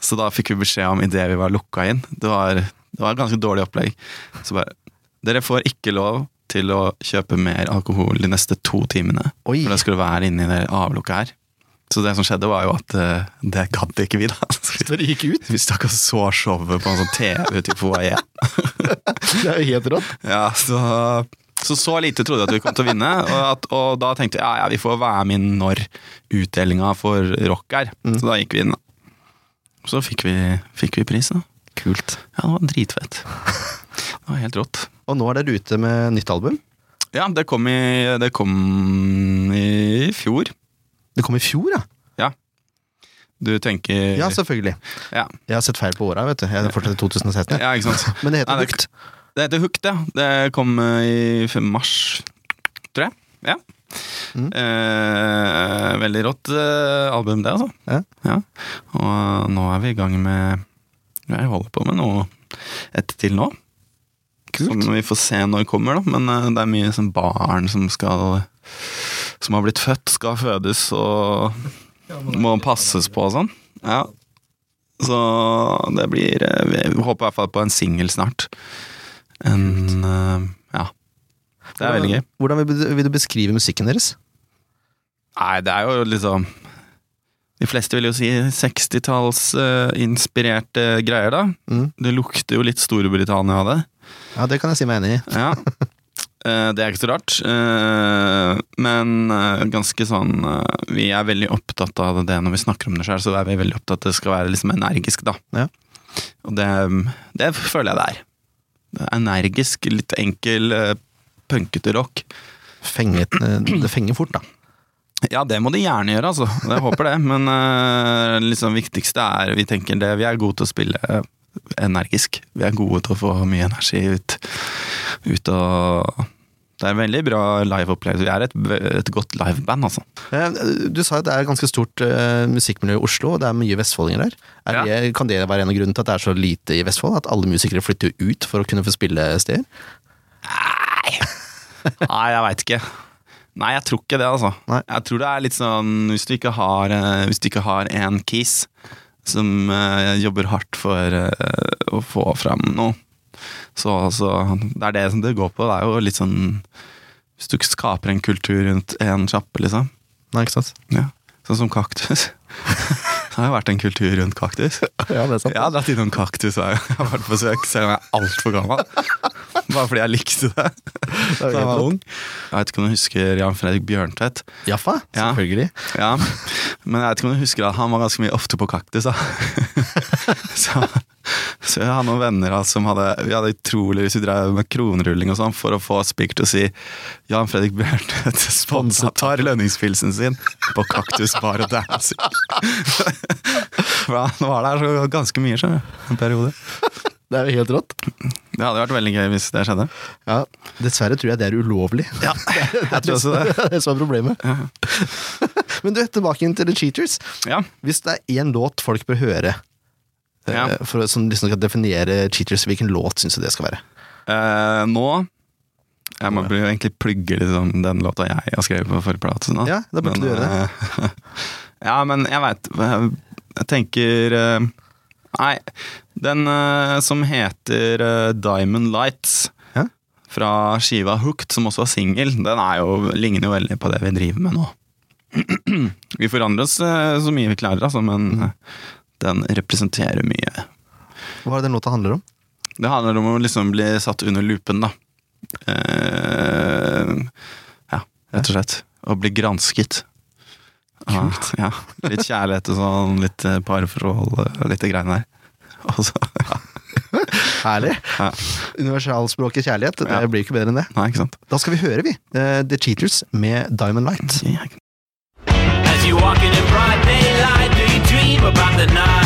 Så da fikk vi beskjed om idet vi var lukka inn Det var, det var et ganske dårlig opplegg. Så bare Dere får ikke lov til å kjøpe mer alkohol de neste to timene. Oi. For da skal du være inni det avlukket her. Så det som skjedde, var jo at uh, det gadd ikke vi, da. <laughs> Så Dere gikk ut? vi stakk og så showet på en sånn TV ute i foajeen. <laughs> Det er jo helt rått. Ja, så, så så lite trodde jeg at vi kom til å vinne, og, at, og da tenkte jeg ja, ja, vi får være med når utdelinga for rock er. Så da gikk vi inn, da. Så fikk vi, fikk vi pris, da. Kult. Ja, det var dritfett. Det var helt rått. Og nå er dere ute med nytt album. Ja, det kom i, det kom i fjor. Det kom i fjor, ja. Ja. Du tenker Ja, selvfølgelig. ja. Jeg har sett feil på åra, vet du. Jeg er fortsatt i 2016. ja, ikke sant. Men det heter Hooked. Det heter Hooked, ja. Det kom eh, i mars, tror jeg. Ja. Mm. Eh, veldig rått eh, album, det, altså. Ja. Og nå er vi i gang med Jeg holder på med noe ett til nå. Som vi får se når det kommer, da. Men eh, det er mye sånn barn som skal Som har blitt født, skal fødes og må passes på og sånn. Ja. Så det blir eh, Vi håper i hvert fall på en singel snart. En eh, Ja. Det er veldig gøy. Hvordan vil du, beskrive musikken deres? Nei, det er jo liksom De fleste vil jo si 60-tallsinspirerte greier, da. Mm. Det lukter jo litt Storbritannia av det. Ja, det kan jeg si meg enig i. Ja. Uh, <laughs> Det er ikke så rart. Uh, Men eh, ganske sånn eh, Vi er veldig opptatt av det når vi snakker om det sjøl, så er vi veldig opptatt av at det skal være liksom energisk, da. Ja. Og det, det føler jeg det er. Er energisk, litt enkel, eh, punkete rock. Fenget, eh, det fenger fort, da. Ja, det må de gjerne gjøre, altså. Jeg håper det. Men det liksom viktigste er vi tenker det, vi er gode til å spille energisk. Vi er gode til å få mye energi ut, ut og Det er veldig bra liveopplevelse. Vi er et, et godt liveband, altså. Eh, Du sa at det er et ganske stort eh, musikkmiljø i Oslo, og det er mye vestfoldinger der. Er Ja. det, kan det være en av grunnene til at det er så lite i Vestfold? At alle musikere flytter ut for å kunne få spille steder? Nei, jeg veit ikke. Nei, jeg tror ikke det, altså. Nei. Jeg tror det er litt sånn Hvis du ikke har eh, Hvis du ikke har en kis som jobber hardt for å få fram noe, så, så Det er det som det går på. Det er jo litt sånn Hvis du ikke skaper en kultur rundt en sjappe, liksom. Nei, ikke sant? Ja. Sånn som kaktus. <laughs> Det har jo vært en kultur rundt kaktus. <laughs> Ja, det er sant. Jeg har dratt innom kaktus og jeg har vært på søk, selv om jeg er altfor gammel. <laughs> Bare fordi jeg likte det da jeg var ung. Jeg vet ikke om du husker Jan Fredrik Bjørntvedt? Jaffa, Ja. selvfølgelig. Ja, men jeg vet ikke om du husker at han var ganske mye ofte på kaktus. da. <laughs> Så, så jeg har noen venner altså, som hadde Vi hadde utrolig hvis vi drev med kronrulling og sånn for å få Spik til å si Jan Fredrik Bjørntvedt <laughs> sponset tar lønningspilsen sin på Kaktus Bar og Dancing. <laughs> Han var der så ganske mye, skjønner du. En periode. Det er jo helt rått. Det hadde vært veldig gøy hvis det skjedde. Ja, Dessverre tror jeg det er ulovlig. Ja, jeg tror også det. det er så som er problemet. Men du, tilbake inn til The Cheaters. Ja, Hvis det er én låt folk bør høre, Ja. for, som liksom skal definere Cheaters, hvilken låt syns du det skal være? eh, nå Jeg må ja. egentlig plugge liksom, den låta jeg har skrevet på forrige plate. Ja, da burde du gjøre det. eh, <laughs> ja, men jeg veit Jeg tenker eh, Nei, den eh, som heter eh, Diamond Lights Ja. fra skiva Hooked, som også var singel, den jo, ligner jo veldig på det vi driver med nå. <clears throat> vi forandrer oss eh, så mye vi klarer, altså, men eh, den representerer mye. Hva er det den låta handler om? Det handler om å liksom bli satt under lupen, da. Uh, ja, rett og slett. Å bli gransket. Kult. Ja, litt kjærlighet og sånn, litt eh, parforhold og litt det greiene der. Og så, ja. <laughs> Herlig. Ja. Universalspråket kjærlighet. Det Ja. blir ikke bedre enn det. Nei, ikke sant. Da skal vi høre, vi. eh, The Cheaters med Diamond Light. Ja, the?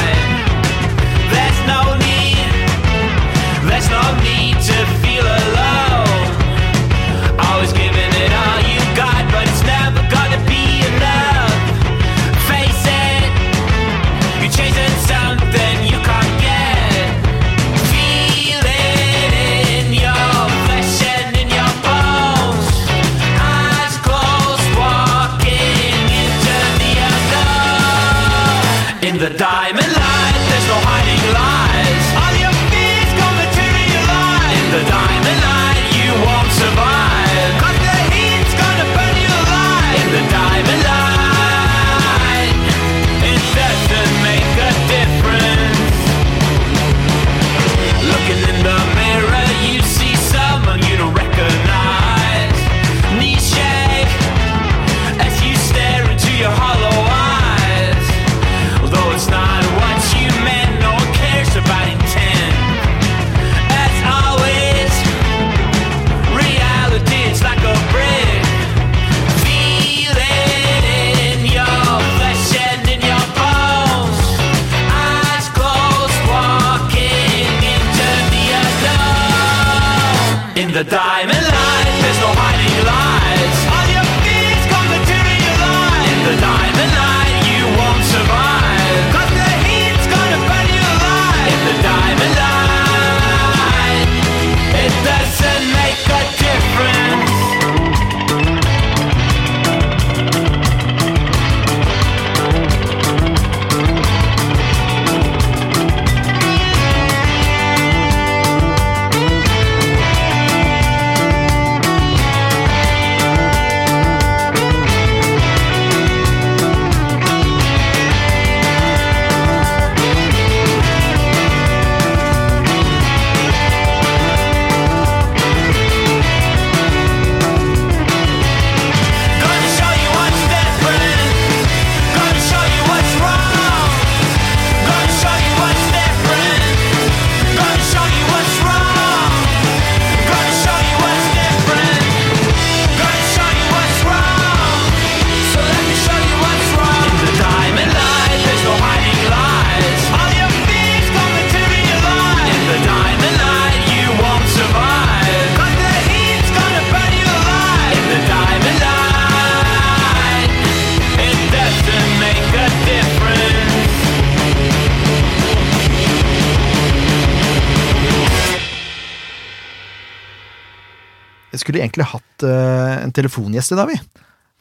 En telefongjest i dag, vi.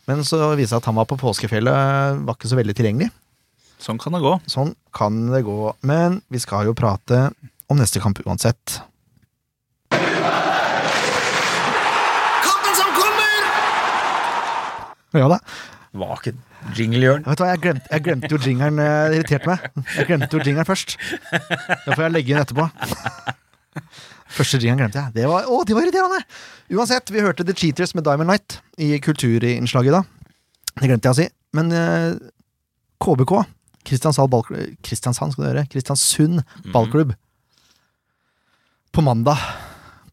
Men så viste det seg at han var på påskefjellet, var ikke så veldig tilgjengelig. Sånn kan det gå. Sånn kan det gå. Men vi skal jo prate om neste kamp uansett. Kampen som kommer! Ja da. Var ikke jingle, Jørn? Vet du hva, jeg glemte, jeg glemte jo jingeren. eh, Det irriterte meg. Jeg glemte jo jingeren først. Da får jeg legge inn etterpå. Første jingeren glemte jeg. Det var, å, det var irriterende! Uansett, vi hørte The Cheaters med Diamond Night i kulturinnslaget i dag. Det glemte jeg å si. Men eh, KBK, Kristiansand, ballklubb, Kristiansand skal du høre, Kristiansund ballklubb, på mandag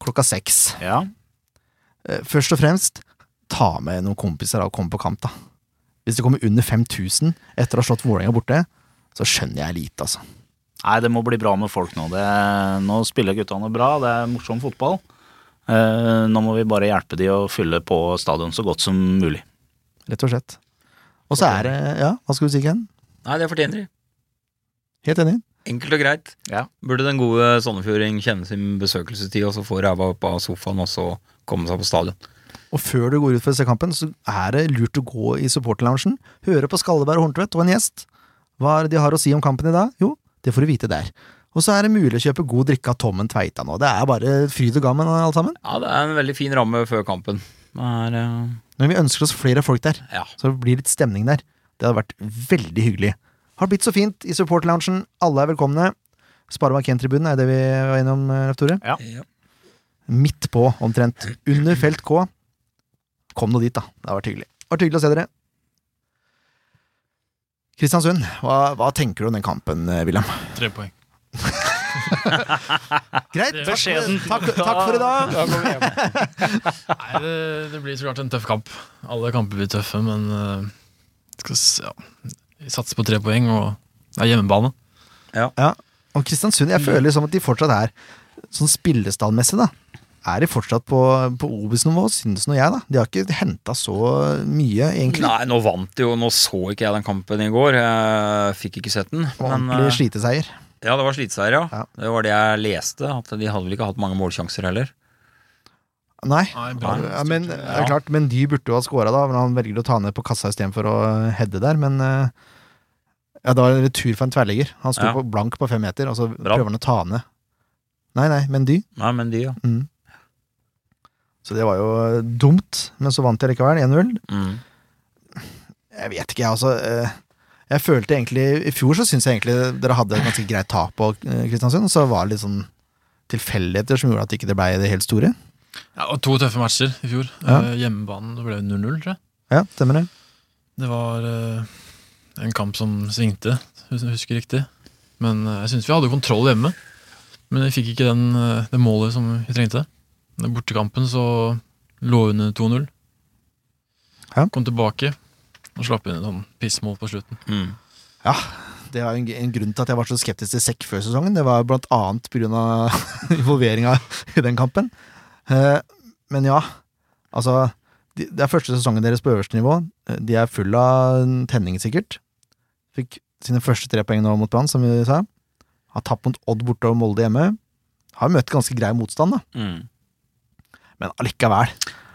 klokka seks. Ja. Eh, Først og fremst, ta med noen kompiser og kom på kamp, da. Hvis det kommer under 5000 etter å ha slått Vålerenga borte, så skjønner jeg lite, altså. Nei, det må bli bra med folk nå. Det, nå spiller guttene bra, det er morsom fotball. Eh, nå må vi bare hjelpe de å fylle på stadion så godt som mulig. Rett og slett. Og så er det Ja, hva skal du si, Ken? Nei, det fortjener de. Helt enig. Enkelt og greit. Ja. Burde den gode sandefjording kjenne sin besøkelsestid og så få ræva opp av sofaen og så komme seg på stadion? Og før du går ut for å se kampen, så er det lurt å gå i supporterloungen, høre på Skalleberg og Horntvedt og en gjest. Hva er det de har å si om kampen i dag? Jo, det får du vite der. Og så er det mulig å kjøpe god drikke av Tommen Tveita nå. Det er bare fryd og gammen, alt sammen. Ja, det er en veldig fin ramme før kampen. Er, eh, Men vi ønsker oss flere folk der, ja. så det blir litt stemning der. Det hadde vært veldig hyggelig. Har blitt så fint i supporterloungen. Alle er velkomne. Sparebank 1-tribunen er det vi var innom, eh, Leif Tore. Ja. Ja. Midt på, omtrent. Under felt K. Kom nå dit, da. Det har vært hyggelig. Det har vært hyggelig å se dere. Kristiansund, hva, hva tenker du om den kampen, eh, William? Tre poeng. <laughs> Greit. Takk, takk, takk for i dag. <laughs> Nei, det, det blir så klart en tøff kamp. Alle kamper blir tøffe, men uh, ja, vi satser på tre poeng, og det er hjemmebane. Ja, Og Kristiansund, jeg føler liksom at de fortsatt er sånn spillestallmessig, da. Er de fortsatt på, på Obos-nivå, synes nå jeg, da. De har ikke henta så mye, egentlig. Nei, nå vant de jo. Nå så ikke jeg den kampen i går. Jeg fikk ikke sett den. Ordentlig Men, eh, sliteseier. ja, det var sliteseier, ja. Ja. Det var det jeg leste. At de hadde vel ikke hatt mange målsjanser heller. Nei. Nei. Ja, men, det er klart, men de burde jo ha scora, da. Men han velger å ta ned på kassa istedenfor å heade der. Men eh, ja, det var en retur for en tverrligger. Han sto Ja. på blank på fem meter, og så Bra. prøver han å ta ned. Nei, nei, men de. Nei, men de, ja. Mm. Så det var jo dumt, men så vant jeg likevel. 1-0. Mm. Jeg vet ikke, jeg altså. eh, Jeg følte egentlig I fjor så syns jeg egentlig dere hadde et ganske greit tap på eh, Kristiansund. Så var det litt sånn tilfeldigheter som gjorde at ikke det ble det helt store. Ja, og to tøffe matcher i fjor. Ja. Eh, hjemmebanen det ble 0-0, tror jeg. Ja, stemmer det. Det var eh, en kamp som svingte, hvis jeg husker riktig. Men eh, jeg syns vi hadde kontroll hjemme. Men vi fikk ikke den, eh, det målet som vi trengte. Bortekampen så lå hun under 2-0. Ja. Kom tilbake og slapp inn et sånn pissmål på slutten. Mm. Ja, det var en, en grunn til at jeg var så skeptisk til Sekk før sesongen. Det var blant annet pga. <laughs> involveringa i den kampen. Eh, men ja, altså de, Det er første sesongen deres på øverste nivå. De er full av tenning, sikkert. Fikk sine første tre poeng nå mot Brann, som vi sa. Har tapt mot Odd borte og Molde hjemme. Har møtt ganske grei motstand, da. Mm. Men allikevel.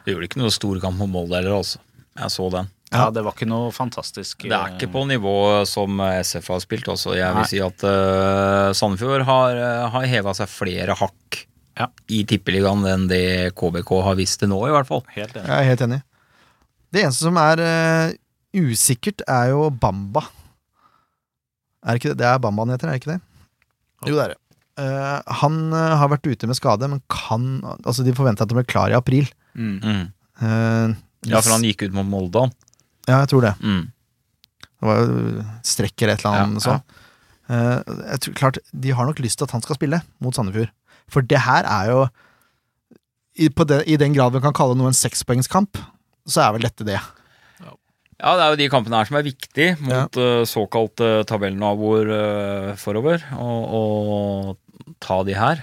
Det gjorde ikke noe stor kamp mot Molde heller, altså. Jeg så den. Ja, det var ikke noe fantastisk. Det er ikke på nivå som SF har spilt også. Jeg Nei. vil si at uh, Sandefjord har, uh, har heva seg flere hakk Ja. i tippeligaen enn det KBK har vist til nå, i hvert fall. Helt enig. Jeg er helt enig. Det eneste som er uh, usikkert, er jo Bamba. Er det ikke det? Det er Bambaen heter, er det ikke det? Jo, det er det. Eh, han uh, har vært ute med skade, men kan Altså, de forventer at han blir klar i april. Mm. Eh, Ja, for han gikk ut mot Molde, han. Ja, jeg tror det. Mm. Det var jo strekk eller et eller annet Ja. Eh, jeg tror, klart, De har nok lyst til at han skal spille mot Sandefjord. For det her er jo i, på det, I den grad vi kan kalle noe en sekspoengskamp, så er vel dette det. Ja, det er jo de kampene her som er viktige mot uh, såkalte tabellnaboer uh, forover. Og, og ta de her.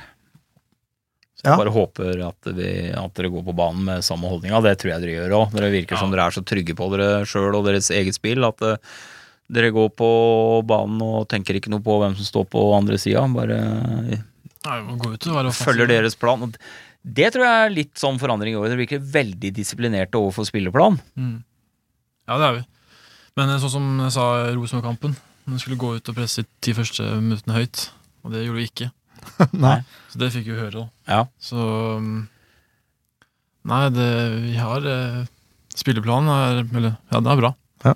Så jeg Ja. bare håper at, vi, at dere går på banen med samme holdninga. Det tror jeg dere gjør òg. Dere virker som dere er så trygge på dere sjøl og deres eget spill at uh, dere går på banen og tenker ikke noe på hvem som står på andre sida. Bare Nei, gå ut og være følger deres plan. Og Det tror jeg er litt sånn forandring i år. Dere virker veldig disiplinerte overfor spillerplan. Mm. Ja, det er vi. Men eh, sånn som jeg sa i Rosenborg-kampen, vi skulle gå ut og presse de ti første minuttene høyt. Og det gjorde vi ikke. <laughs> Nei. Så det fikk vi høre, da. Ja. Så um, Nei, det, vi har eh, Spilleplanen er Eller, ja, den er bra. Ja.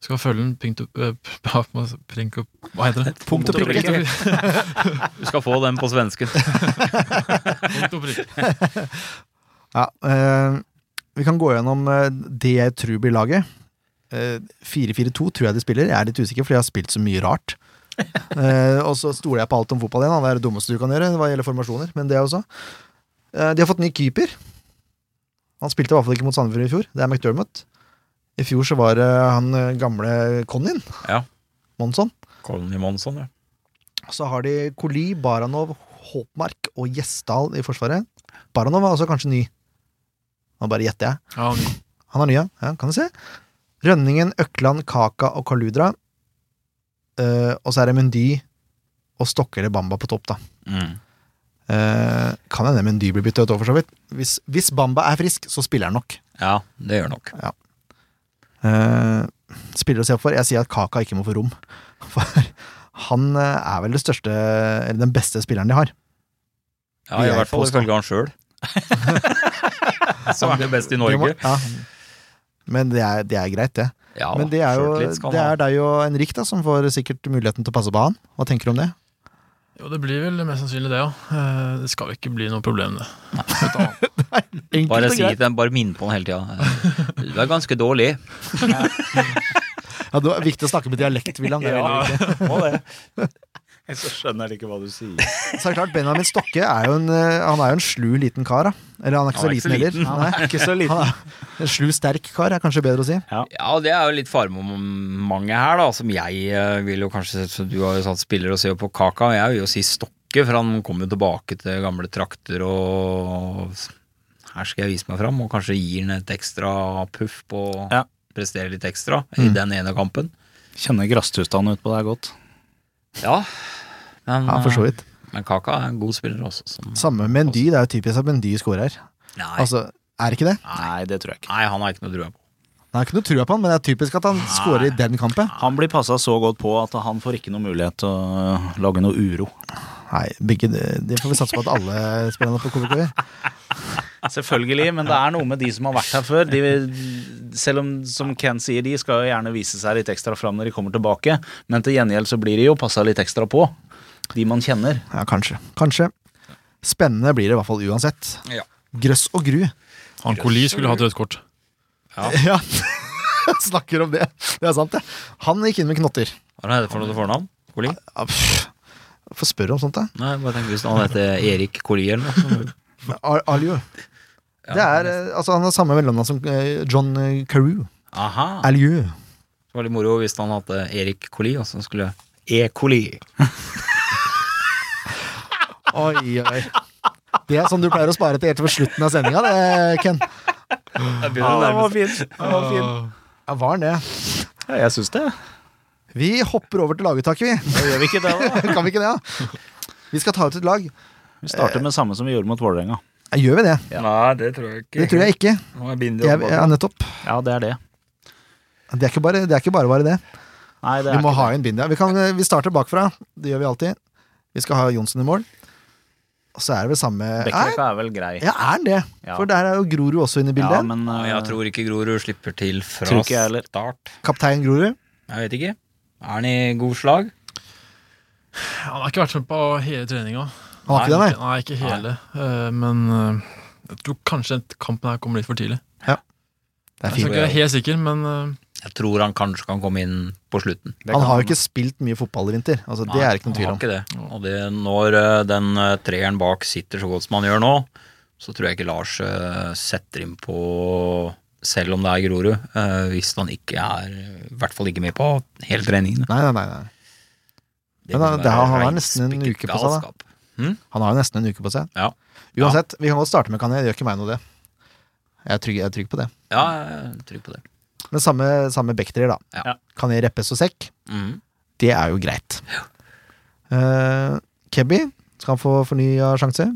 Skal følge den pink to eh, <laughs> ja, hva- prink opp Hva heter det? Punkt og prikke. <laughs> Du skal få den på svensken. Punkt og prikk. Ja, eh, vi kan gå gjennom eh, det jeg tror blir laget. Eh, 4-4-2 tror jeg de spiller. Jeg er litt usikker, for jeg har spilt så mye rart. <laughs> Eh, og så stoler jeg på alt om fotball igjen. da. Det er det dummeste du kan gjøre hva gjelder formasjoner. Men det også. Eh, de har fått ny keeper. Han spilte i hvert fall ikke mot Sandefjord i fjor. Det er McDermott. I fjor så var det han eh, gamle Connyen. Ja. Monsson. Conny Monsson, ja. Så har de Koli, Baranov, Håpmark og Gjesdal i forsvaret. Baranov er også kanskje ny. Nå bare gjetter jeg. Ja, han- Han er ny, ja. ja kan du se. Rønningen, Økland, Kaka og Kaludra. Eh, og så er det Mendy og Stokke eller Bamba på topp, da. Mm. Uh, kan hende Mendy blir bytta ut òg, for så vidt. Hvis, hvis Bamba er frisk, så spiller han nok. Ja, det gjør nok. Eh, spiller å se opp for. Jeg sier at Kaka ikke må få rom. <laughs> For han er vel det største, eller den beste spilleren de har. Ja, I hvert fall ifølge han sjøl. <laughs> <laughs> Som er det beste i Det må- Norge. ja. Men det er, det er greit, det. Ja, Men det er jo det er deg og Henrik da, som får sikkert muligheten til å passe på han. Hva tenker du om det? Jo, det blir vel mest sannsynlig det, ja. Eh, Det skal ikke bli noe problem, det. Nei. <laughs> <laughs> Bare si til dem, bare minn på han hele tida. Du er ganske dårlig. Ja, <laughs> det er viktig å snakke med dialekt, William. Det er veldig viktig. Må det. <laughs> Så skjønner jeg ikke hva du sier. Så er det klart, Benjamin Stokke er jo en, eh, han er jo en slu liten kar. Da. Eller han er ikke Han så er liten så heller. Han er ikke så liten. Han er en slu, sterk kar, er kanskje bedre å si. Ja, og det er jo litt faremomentet her, da, som jeg eh, vil jo kanskje så Du har jo satt spillere og ser jo på Kaka, og jeg vil jo si Stokke, for han kommer jo tilbake til gamle trakter og Her skal jeg vise meg fram, og kanskje gir han et ekstra puff på å Ja. prestere litt ekstra i Mm. den ene kampen. Kjenner grasstustanen ut på deg godt. Ja, men, Ja, for så vidt. eh, men Kaka er en god spiller også. Som, Samme med Mendy. Det er jo typisk at Mendy scorer. nei, Altså, er det ikke det? Nei, det tror jeg ikke. nei, han har ikke noe trua på. Jeg har ikke noe trua på han, men det er typisk at han skårer i den kampen. Han blir passa så godt på at han får ikke noe mulighet til å lage noe uro. Nei, begge, det får vi satse på at alle spillerne på KBK gjør. <laughs> Selvfølgelig, men det er noe med de som har vært her før. De, selv om, som Ken sier, de skal jo gjerne vise seg litt ekstra fram når de kommer tilbake. Men til gjengjeld så blir de jo passa litt ekstra på. De man kjenner. Ja, kanskje. Kanskje. Spennende blir det i hvert fall uansett. Ja. Grøss og gru. Han Koli skulle hatt rødt kort. Ja. <laughs> ja. <laughs> Snakker om det. Det er sant, det. Han gikk inn med knotter. Hva er det for noe fornavn? Koli? Ja. Få spørre om sånt, da. Nei, bare tenk hvis han heter Erik Koli eller noe. <laughs> Aljo. Det er, eh, altså, han har samme mellomnavn som eh, John eh, Carew. Aha. Aljo. Det var litt moro hvis han hadde Erik Koli, og så skulle E. Koli. Oi, oi. Det er sånn du pleier å spare til helt ved slutten av sendinga, det, Ken. Ja, den var fin. Den var fin. Ja, var den det? Ja, jeg syns det. Vi hopper over til laguttaket, vi. Da gjør vi ikke det, da. <laughs> kan vi ikke det, da? Vi skal ta ut et lag. Vi starter med samme som vi gjorde mot Vålerenga. Ja, Gjør vi det? Nei, det tror jeg ikke. Det tror jeg ikke. Nå er jeg, Jeg, ja, nettopp. Ja, det er det. Det er ikke bare det. Er ikke bare, bare det. Nei, det Vi må ikke ha det. inn Bindia. Vi, kan, vi starter bakfra. Det gjør vi alltid. Vi skal ha Johnsen i mål. Og så er det vel samme Bekkeløkka er vel grei. Ja, er den det? Ja. For der er jo Grorud også inne i Ja, bildet. men Ja, eh, jeg tror ikke Grorud slipper til fra Tror ikke jeg start. Kaptein Grorud. Jeg vet ikke. Er han i god slag? Han har ikke vært med på hele treninga. Han har ikke det, nei? Nei, ikke hele. Eh, men uh, jeg tror kanskje kampen her kommer litt for tidlig. Det er Jeg er ikke helt sikker, men eh, Jeg tror han kanskje kan komme inn på slutten. Han har jo ikke spilt mye fotball i vinter. Altså, det er ikke noen tvil han om. har ikke det. Og det, når eh, den eh, treeren bak sitter så godt som han gjør nå, så tror jeg ikke Lars eh, setter inn på selv om det er Grorud, eh, hvis han ikke er I hvert fall ikke med på hele treningen. Nei, nei, nei, nei. Det Men da- det har- han har nesten en uke på seg, da. Hmm? Han har jo nesten en uke på seg. Ja. Uansett, vi kan godt starte med Kané. Det gjør ikke meg noe, det. Jeg er trygg, jeg er trygg på det. Ja, jeg er trygg på det. Men samme, samme Bekterier, da. Ja. jeg Reppes og Sekk. Mm. Det er jo greit. Uh, Kebby, skal han få fornya sjanse?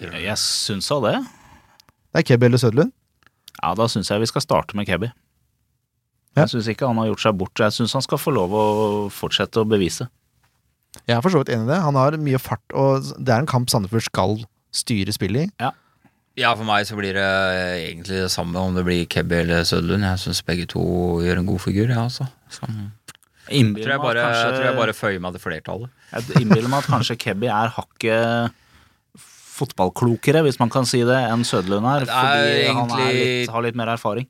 Jeg syns da det. Det er Kebby eller Søderlund. Ja, da syns jeg vi skal starte med Kebby. Ja. Jeg syns ikke han har gjort seg bort. Jeg syns han skal få lov å fortsette å bevise. Jeg er for så vidt enig i det. Han har mye fart, og det er en kamp Sandefjord skal styre spillet i. Ja, for meg så blir det egentlig det samme om det blir Kebby eller Sødlund. Jeg syns begge to gjør en god figur, ja, altså. Så, Jeg tror jeg, bare, jeg tror jeg bare føyer meg til flertallet. Jeg innbiller meg at kanskje Kebby er hakket fotballklokere, hvis man kan si det, enn Sødlund er. Fordi er han er litt, har litt mer erfaring.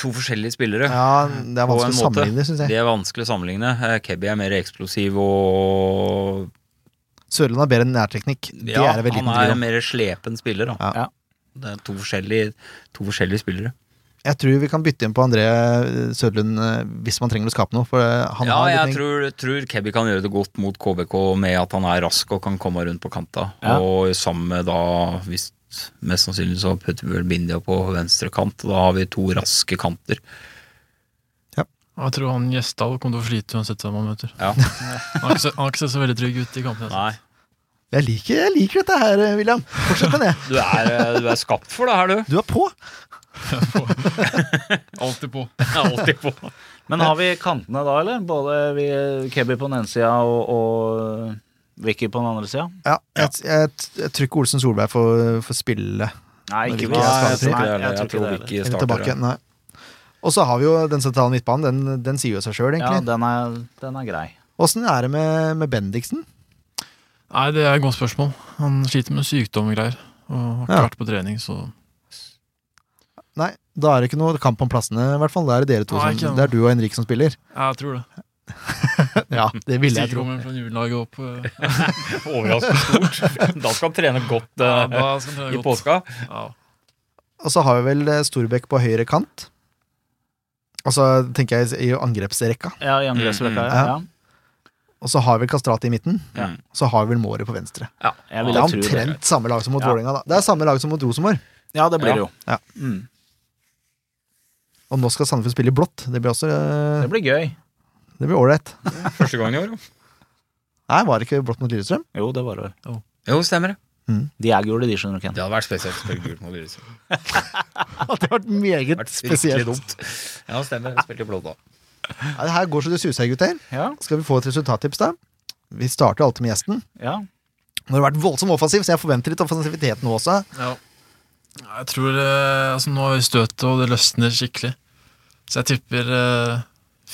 To forskjellige spillere. Ja, det er vanskelig å sammenligne, syns jeg. Det er vanskelig å sammenligne. Eh, Kebby er mer eksplosiv og Sørlund har bedre nærteknikk. Ja, er han er en mer slepen spiller, da. Ja. Det er to forskjellige, to forskjellige spillere. Jeg tror vi kan bytte inn på André Sørlund eh, hvis man trenger å skape noe. For eh, han ja, har jeg tror, tror Kebby kan gjøre det godt mot KBK med at han er rask og kan komme rundt på kanta. Ja. Og sammen med da, hvis mest sannsynlig så putter vi vel Bindia på venstre kant. og Da har vi to raske kanter. Jeg tror han Gjesdal kommer til å slite uansett hvem han møter. Ja. <laughs> Han har ikke, sett så veldig trygg ut i kampene. Nei, jeg, liker, jeg liker dette her, eh, William. Fortsett med det. <laughs> du er, eh, du er skapt for det her, du. Du er på. <laughs> Alltid på. Alltid på. Men har vi kantene da, eller? Både vi, Kebby på den ene sida og, og Vicky på den andre sida? Ja, jeg, jeg, jeg tror ikke Olsen Solberg får, får spille Nei, ikke Nei, jeg tror Jeg, ikke jeg tror vi heller. ikke Vicky starter tilbake. Nei. Og så har vi jo den sentrale midtbanen. Den, den sier jo seg sjøl, Ja, egentlig. den er, den er grei. Åssen er det med, med Bendiksen? Nei, det er et godt spørsmål. Han sliter med sykdom og greier. Og har ikke Ja. vært på trening, så Nei, da er det ikke noe kamp om plassene, i hvert fall. Da er det dere to Nei, som. Det er du og Henrik som spiller. Ja, jeg tror det. <laughs> Ja, det ville jeg tro. kommer fra julelaget opp eh, <laughs> Overraskende stort. <laughs> Da skal han trene godt ja, da skal han trene i godt. påska. Ja. Og så har vi vel eh, Storbekk på høyre kant. Og så tenker jeg i angrepsrekka. Ja, i angrepsrekka, Mm, ja. ja. ja. Og så har vi Kastrati i midten. Ja. Så har vi vel Måret på venstre. Jeg Det er omtrent samme lag som mot Ja. Vålerenga. da. Det er samme lag som mot Rosenborg. Ja, det blir det jo. Ja. Mm. Og nå skal Sandefjord spille i blått. Det blir også uh... Det blir gøy. Det blir ålreit. Første gang i år. jo. Nei, var det ikke blått mot Lillestrøm? Jo, det var det. Jo, Jo, stemmer det. De er gule, de, skjønner du, Ken. Det hadde vært spesielt å spille gult mot Lillestrøm. <laughs> Det hadde vært meget Vært spesielt. dumt. Ja, stemmer. Jeg spilte blå da. Ja, det her går så det suser, gutter. Ja. Skal vi få et resultattips, da? Vi starter alltid med gjesten. ja. Nå har det vært voldsomt offensiv, så jeg forventer litt offensivitet nå også. Ja. Jeg tror eh, altså Nå har vi støtet, og det løsner skikkelig. Så jeg tipper eh,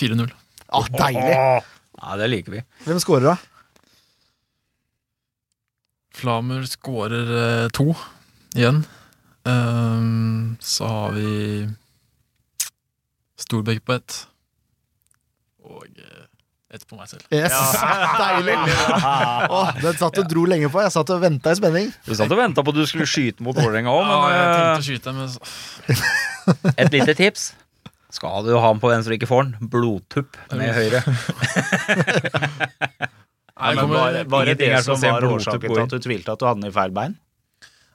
4-0. Ah, deilig! Ja, det liker vi. Hvem scorer, da? Flamer skårer eh, to igjen. Um, så har vi Storbekk på ett. Og eh, ett på meg selv. Yes, deilig! <laughs> oh, den satt og dro lenge på. Jeg satt og venta i spenning. Du satt og venta på at du skulle skyte mot Vålerenga òg, Ja, jeg men tenkte å skyte, men så, eh, <laughs> et lite tips. Skal du ha den på venstre og ikke får den, blodtupp med høyre. <laughs> Nei, men kommer, var, var det det som som en var årsaken til at du tvilte at du hadde den i feil bein?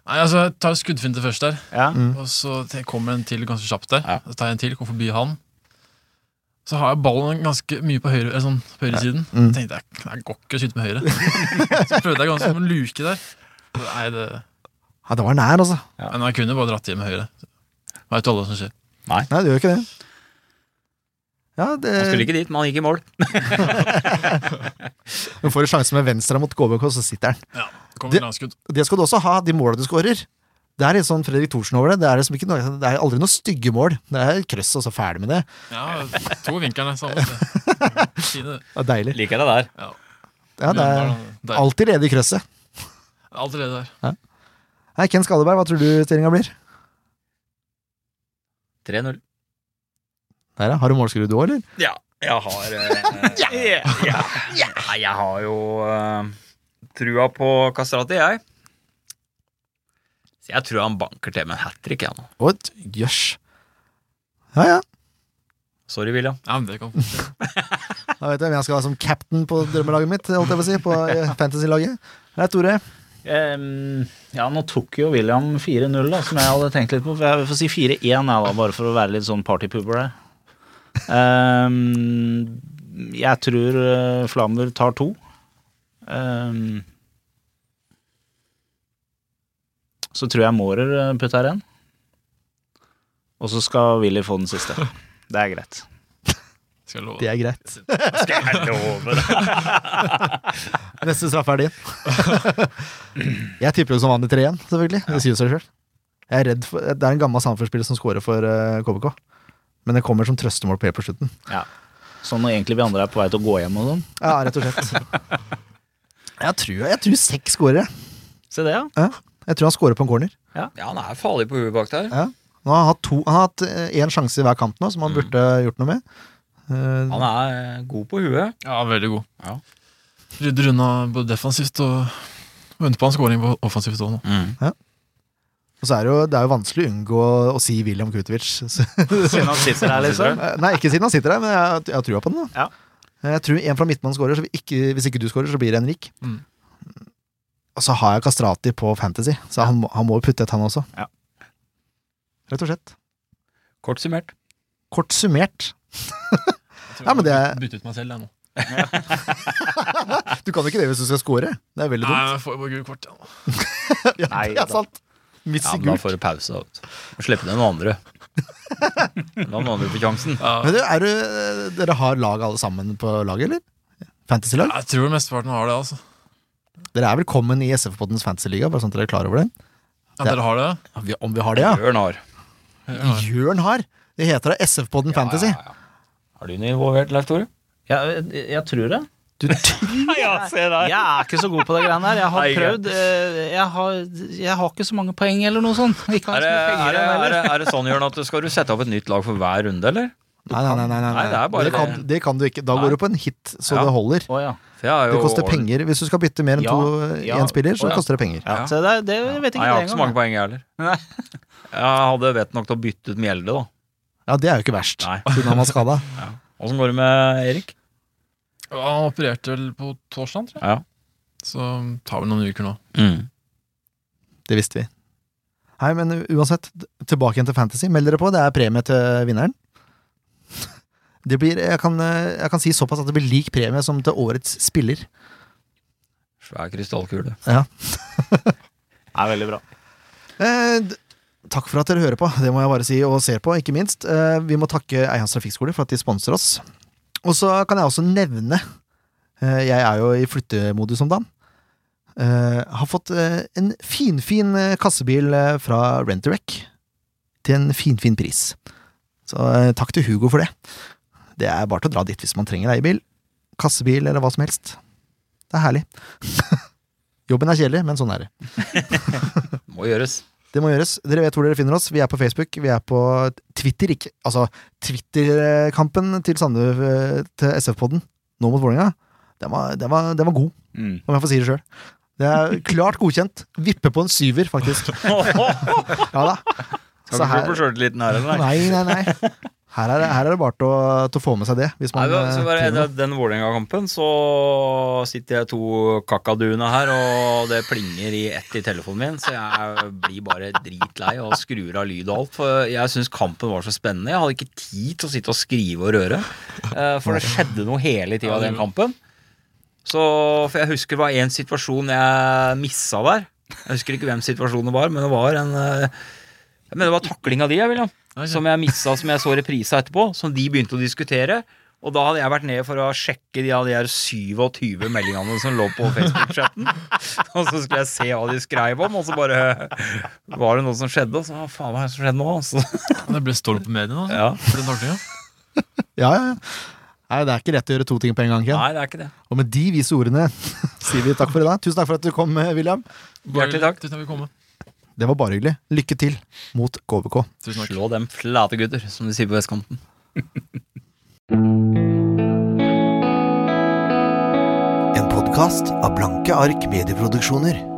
nei, altså, jeg tar skuddfinte først der. Ja. Og så kommer en til ganske kjapt der. Ja. Så tar jeg en til, går forbi han. Så har jeg ballen ganske mye på høyre, sånn, på høyresiden. Mm. Så tenkte jeg det går ikke å skyte med høyre. <laughs> så prøvde jeg ganske å luke der. Nei, det, Ja, det var nær, altså. men jeg kunne bare dratt hjem med høyre. Veit du alle hva som skjer. Nei, det gjør ikke det. Ja, det Han skulle ikke dit, men han gikk i mål. <laughs> Du får en sjanse med venstre mot KBK, så sitter han. Ja, det Det-. Det skal du også ha, de måla du skårer. Det er litt sånn Fredrik Thorsen over det. Det er, liksom ikke noe, det er aldri noe stygge mål. Det er krøss, og så ferdig med det. Ja, to vinklene samme. Fine. Det <laughs> er deilig. Liker det der. Ja, det er alltid ledig i krøsset. ledig der. Nei, Ken Skalleberg, hva tror du stillinga blir? 3-0. Der. Har du målskrudd du òg, eller? Ja, jeg har eh, <laughs> ja, ja, Jeg har jo eh, trua på Kastrati, jeg. Så jeg tror han banker til med en hat trick, jeg nå. What? jøss. Ja, ja. Sorry, William. Ja, men det kan Da vet jeg hvem jeg skal ha som captain på drømmelaget mitt, holdt jeg på å si, på eh, fantasy-laget. Hei, Tore. Um, ja, nå tok jo William 4-0, da, som jeg hadde tenkt litt på. Jeg får si 4-1, jeg, da, bare for å være litt sånn partypooper her. Ehm, jeg tror uh, Flammer tar to. Um, Så tror jeg Mårer putter putter en. Og så skal Willy få den siste. Det er greit. Skal jeg love. Det er greit. <laughs> Skal jeg love det? <laughs> Neste straff er din. <laughs> jeg tipper jo som vanlig 3-1, selvfølgelig. Det sier seg sjøl. Jeg er redd for, det er en gammel Sandefjord-spiller som scorer for eh, KBK. Men det kommer som trøstemål på helt på slutten. Ja. Sånn når egentlig vi andre er på vei til å gå hjem og sånn. Ja, rett og slett. <laughs> Jeg tror, jeg tror seks scorer. Se det, ja. Ja. Jeg tror han scorer på en corner. Ja, han er farlig på huet bak der. Ja. Nå har han hatt to Han har hatt én sjanse i hver kamp nå, som han burde gjort noe med. Uh, Han er god på huet. Ja, veldig god. Ja. Rydder unna både defensivt og venter på en scoring på offensivt òg nå. Mm. Og så er det jo, det er jo vanskelig å unngå å si William Kutovic. <laughs> Siden han sitter her, liksom. Eh, Nei, ikke siden han sitter der, men jeg, jeg har trua på den. da Ja. Jeg tror en fra midtbanen scorer, så ikke, hvis ikke du scorer, så blir det Henrik. Mm. Og så har jeg Kastrati på Fantasy, så han, må- han må jo putte et, han også. Ja. Rett og slett. Kort summert. Kort summert. Ja, men det er- Bytte ut meg selv, jeg nå. <laughs> Du kan jo ikke det hvis du skal score. Det er veldig dumt. Nei, jeg får jo bare gult kort. <laughs> Ja. Ja, Nei, det er da. sant. Ja, men da får du pause. Og Slippe ned noen andre. La noen andre få sjansen. Men du, er du, dere har lag alle sammen på laget, eller? Fantasy-lag? Jeg tror mesteparten har det, altså. Dere er velkommen i SF-poddens fantasy-liga, bare sånn at dere er klar over det. Ja, dere har det? Ja, vi- Om vi har det, ja. Jørn har. Ja. Jørn har. Det heter da SF-podden Fantasy. Ja, ja, ja. Er du involvert, Leif Tore? Ja, jeg, jeg tror det. Du, <laughs> Ja, se. Jeg er ikke så god på det greiene der. Jeg har prøvd. eh, Jeg har, jeg har ikke så mange poeng eller noe sånt. Ikke Er det, er, det, er, det, er det sånn, Jørn, at du skal du sette opp et nytt lag for hver runde, eller? Nei, nei, nei, nei, nei, Nei, det er bare det, kan, det. kan du ikke. Da Nei. går du på en hit så Ja. det holder. Oh, ja. For jeg Det koster penger. Hvis du skal bytte mer enn Ja, to én spiller, så oh, ja. koster det penger. Ja, Ja. så det, det vet ikke Nei, jeg har ikke så mange poeng, jeg heller. <laughs> Jeg hadde vett nok til å bytte ut Mjelde, da. Ja, det er jo ikke verst, siden han var skada. <laughs> Åssen går det med Erik? Ja, Han opererte vel på torsdag, tror jeg. Ja. Så tar vi noen uker nå. Mm. Det visste vi. Nei, men uansett, tilbake igjen til Fantasy. Meld dere på, det er premie til vinneren. <laughs> Det blir, jeg, kan, jeg kan si såpass at det blir lik premie som til årets spiller. Svær krystallkule. Ja. <laughs> det er veldig bra. Eh, takk for at dere hører på, det må jeg bare si, og ser på, ikke minst. Eh, vi må takke Eians Trafikkskole for at de sponser oss. Og så kan jeg også nevne, eh, jeg er jo i flyttemodus om dagen, eh, har fått eh, en finfin kassebil fra Rent-A-Wreck til en finfin pris. Så takk til Hugo for det. Det er bare til å dra dit hvis man trenger leiebil, kassebil eller hva som helst. Det er herlig. <laughs> Jobben er kjedelig, men sånn er det. <laughs> <laughs> Må gjøres. Det må gjøres. Dere vet hvor dere finner oss. Vi er på Facebook, vi er på Twitter. Ikke, altså, Twitter-kampen til Sande til SF-podden, nå mot Vålerenga, den var, den, den var god, Mm. om jeg får si det sjøl. Det er klart godkjent. Vippe på en syver, faktisk. <laughs> Ja da. Skal ikke på sjøltilliten her, eller? Nei, nei, nei. Her er, det, her er det bare til å, til å få med seg det. Hvis Nei, man, så bare, etter den Vålerenga-kampen, så sitter jeg to kakaduene her, og det plinger i ett i telefonen min, så jeg blir bare dritlei og skrur av lyd og alt. For jeg syns kampen var så spennende. Jeg hadde ikke tid til å sitte og skrive og røre, eh, for det skjedde noe hele tida i den kampen. Så, for jeg husker det var en situasjon jeg missa der. Jeg husker ikke hvem situasjonen var, men det var en eh, jeg mener det var taklinga di, jeg, William. Som jeg missa, som jeg så reprisa etterpå. Som de begynte å diskutere. Og da hadde jeg vært nede for å sjekke de, av de her 27 meldingene som lå på Facebook-chatten. <laughs> Og så skulle jeg se hva de skrev om, og så bare var det noe som skjedde. Og så faen hva er det som skjedde nå? Så, Det ble storm på mediene. Altså. ja. <laughs> Ja, ja, ja. Nei, det er ikke rett å gjøre to ting på en gang, Ken. Nei, det er ikke det. Og med de vise ordene <laughs> sier vi takk for i dag. Tusen takk for at du kom, William. Hjertelig takk. Tusen takk for at du kom. Det var bare hyggelig. Lykke til mot KBK. Tusen takk. Slå dem flate gutter, som de sier på vestkanten. En podkast av Blanke ark medieproduksjoner.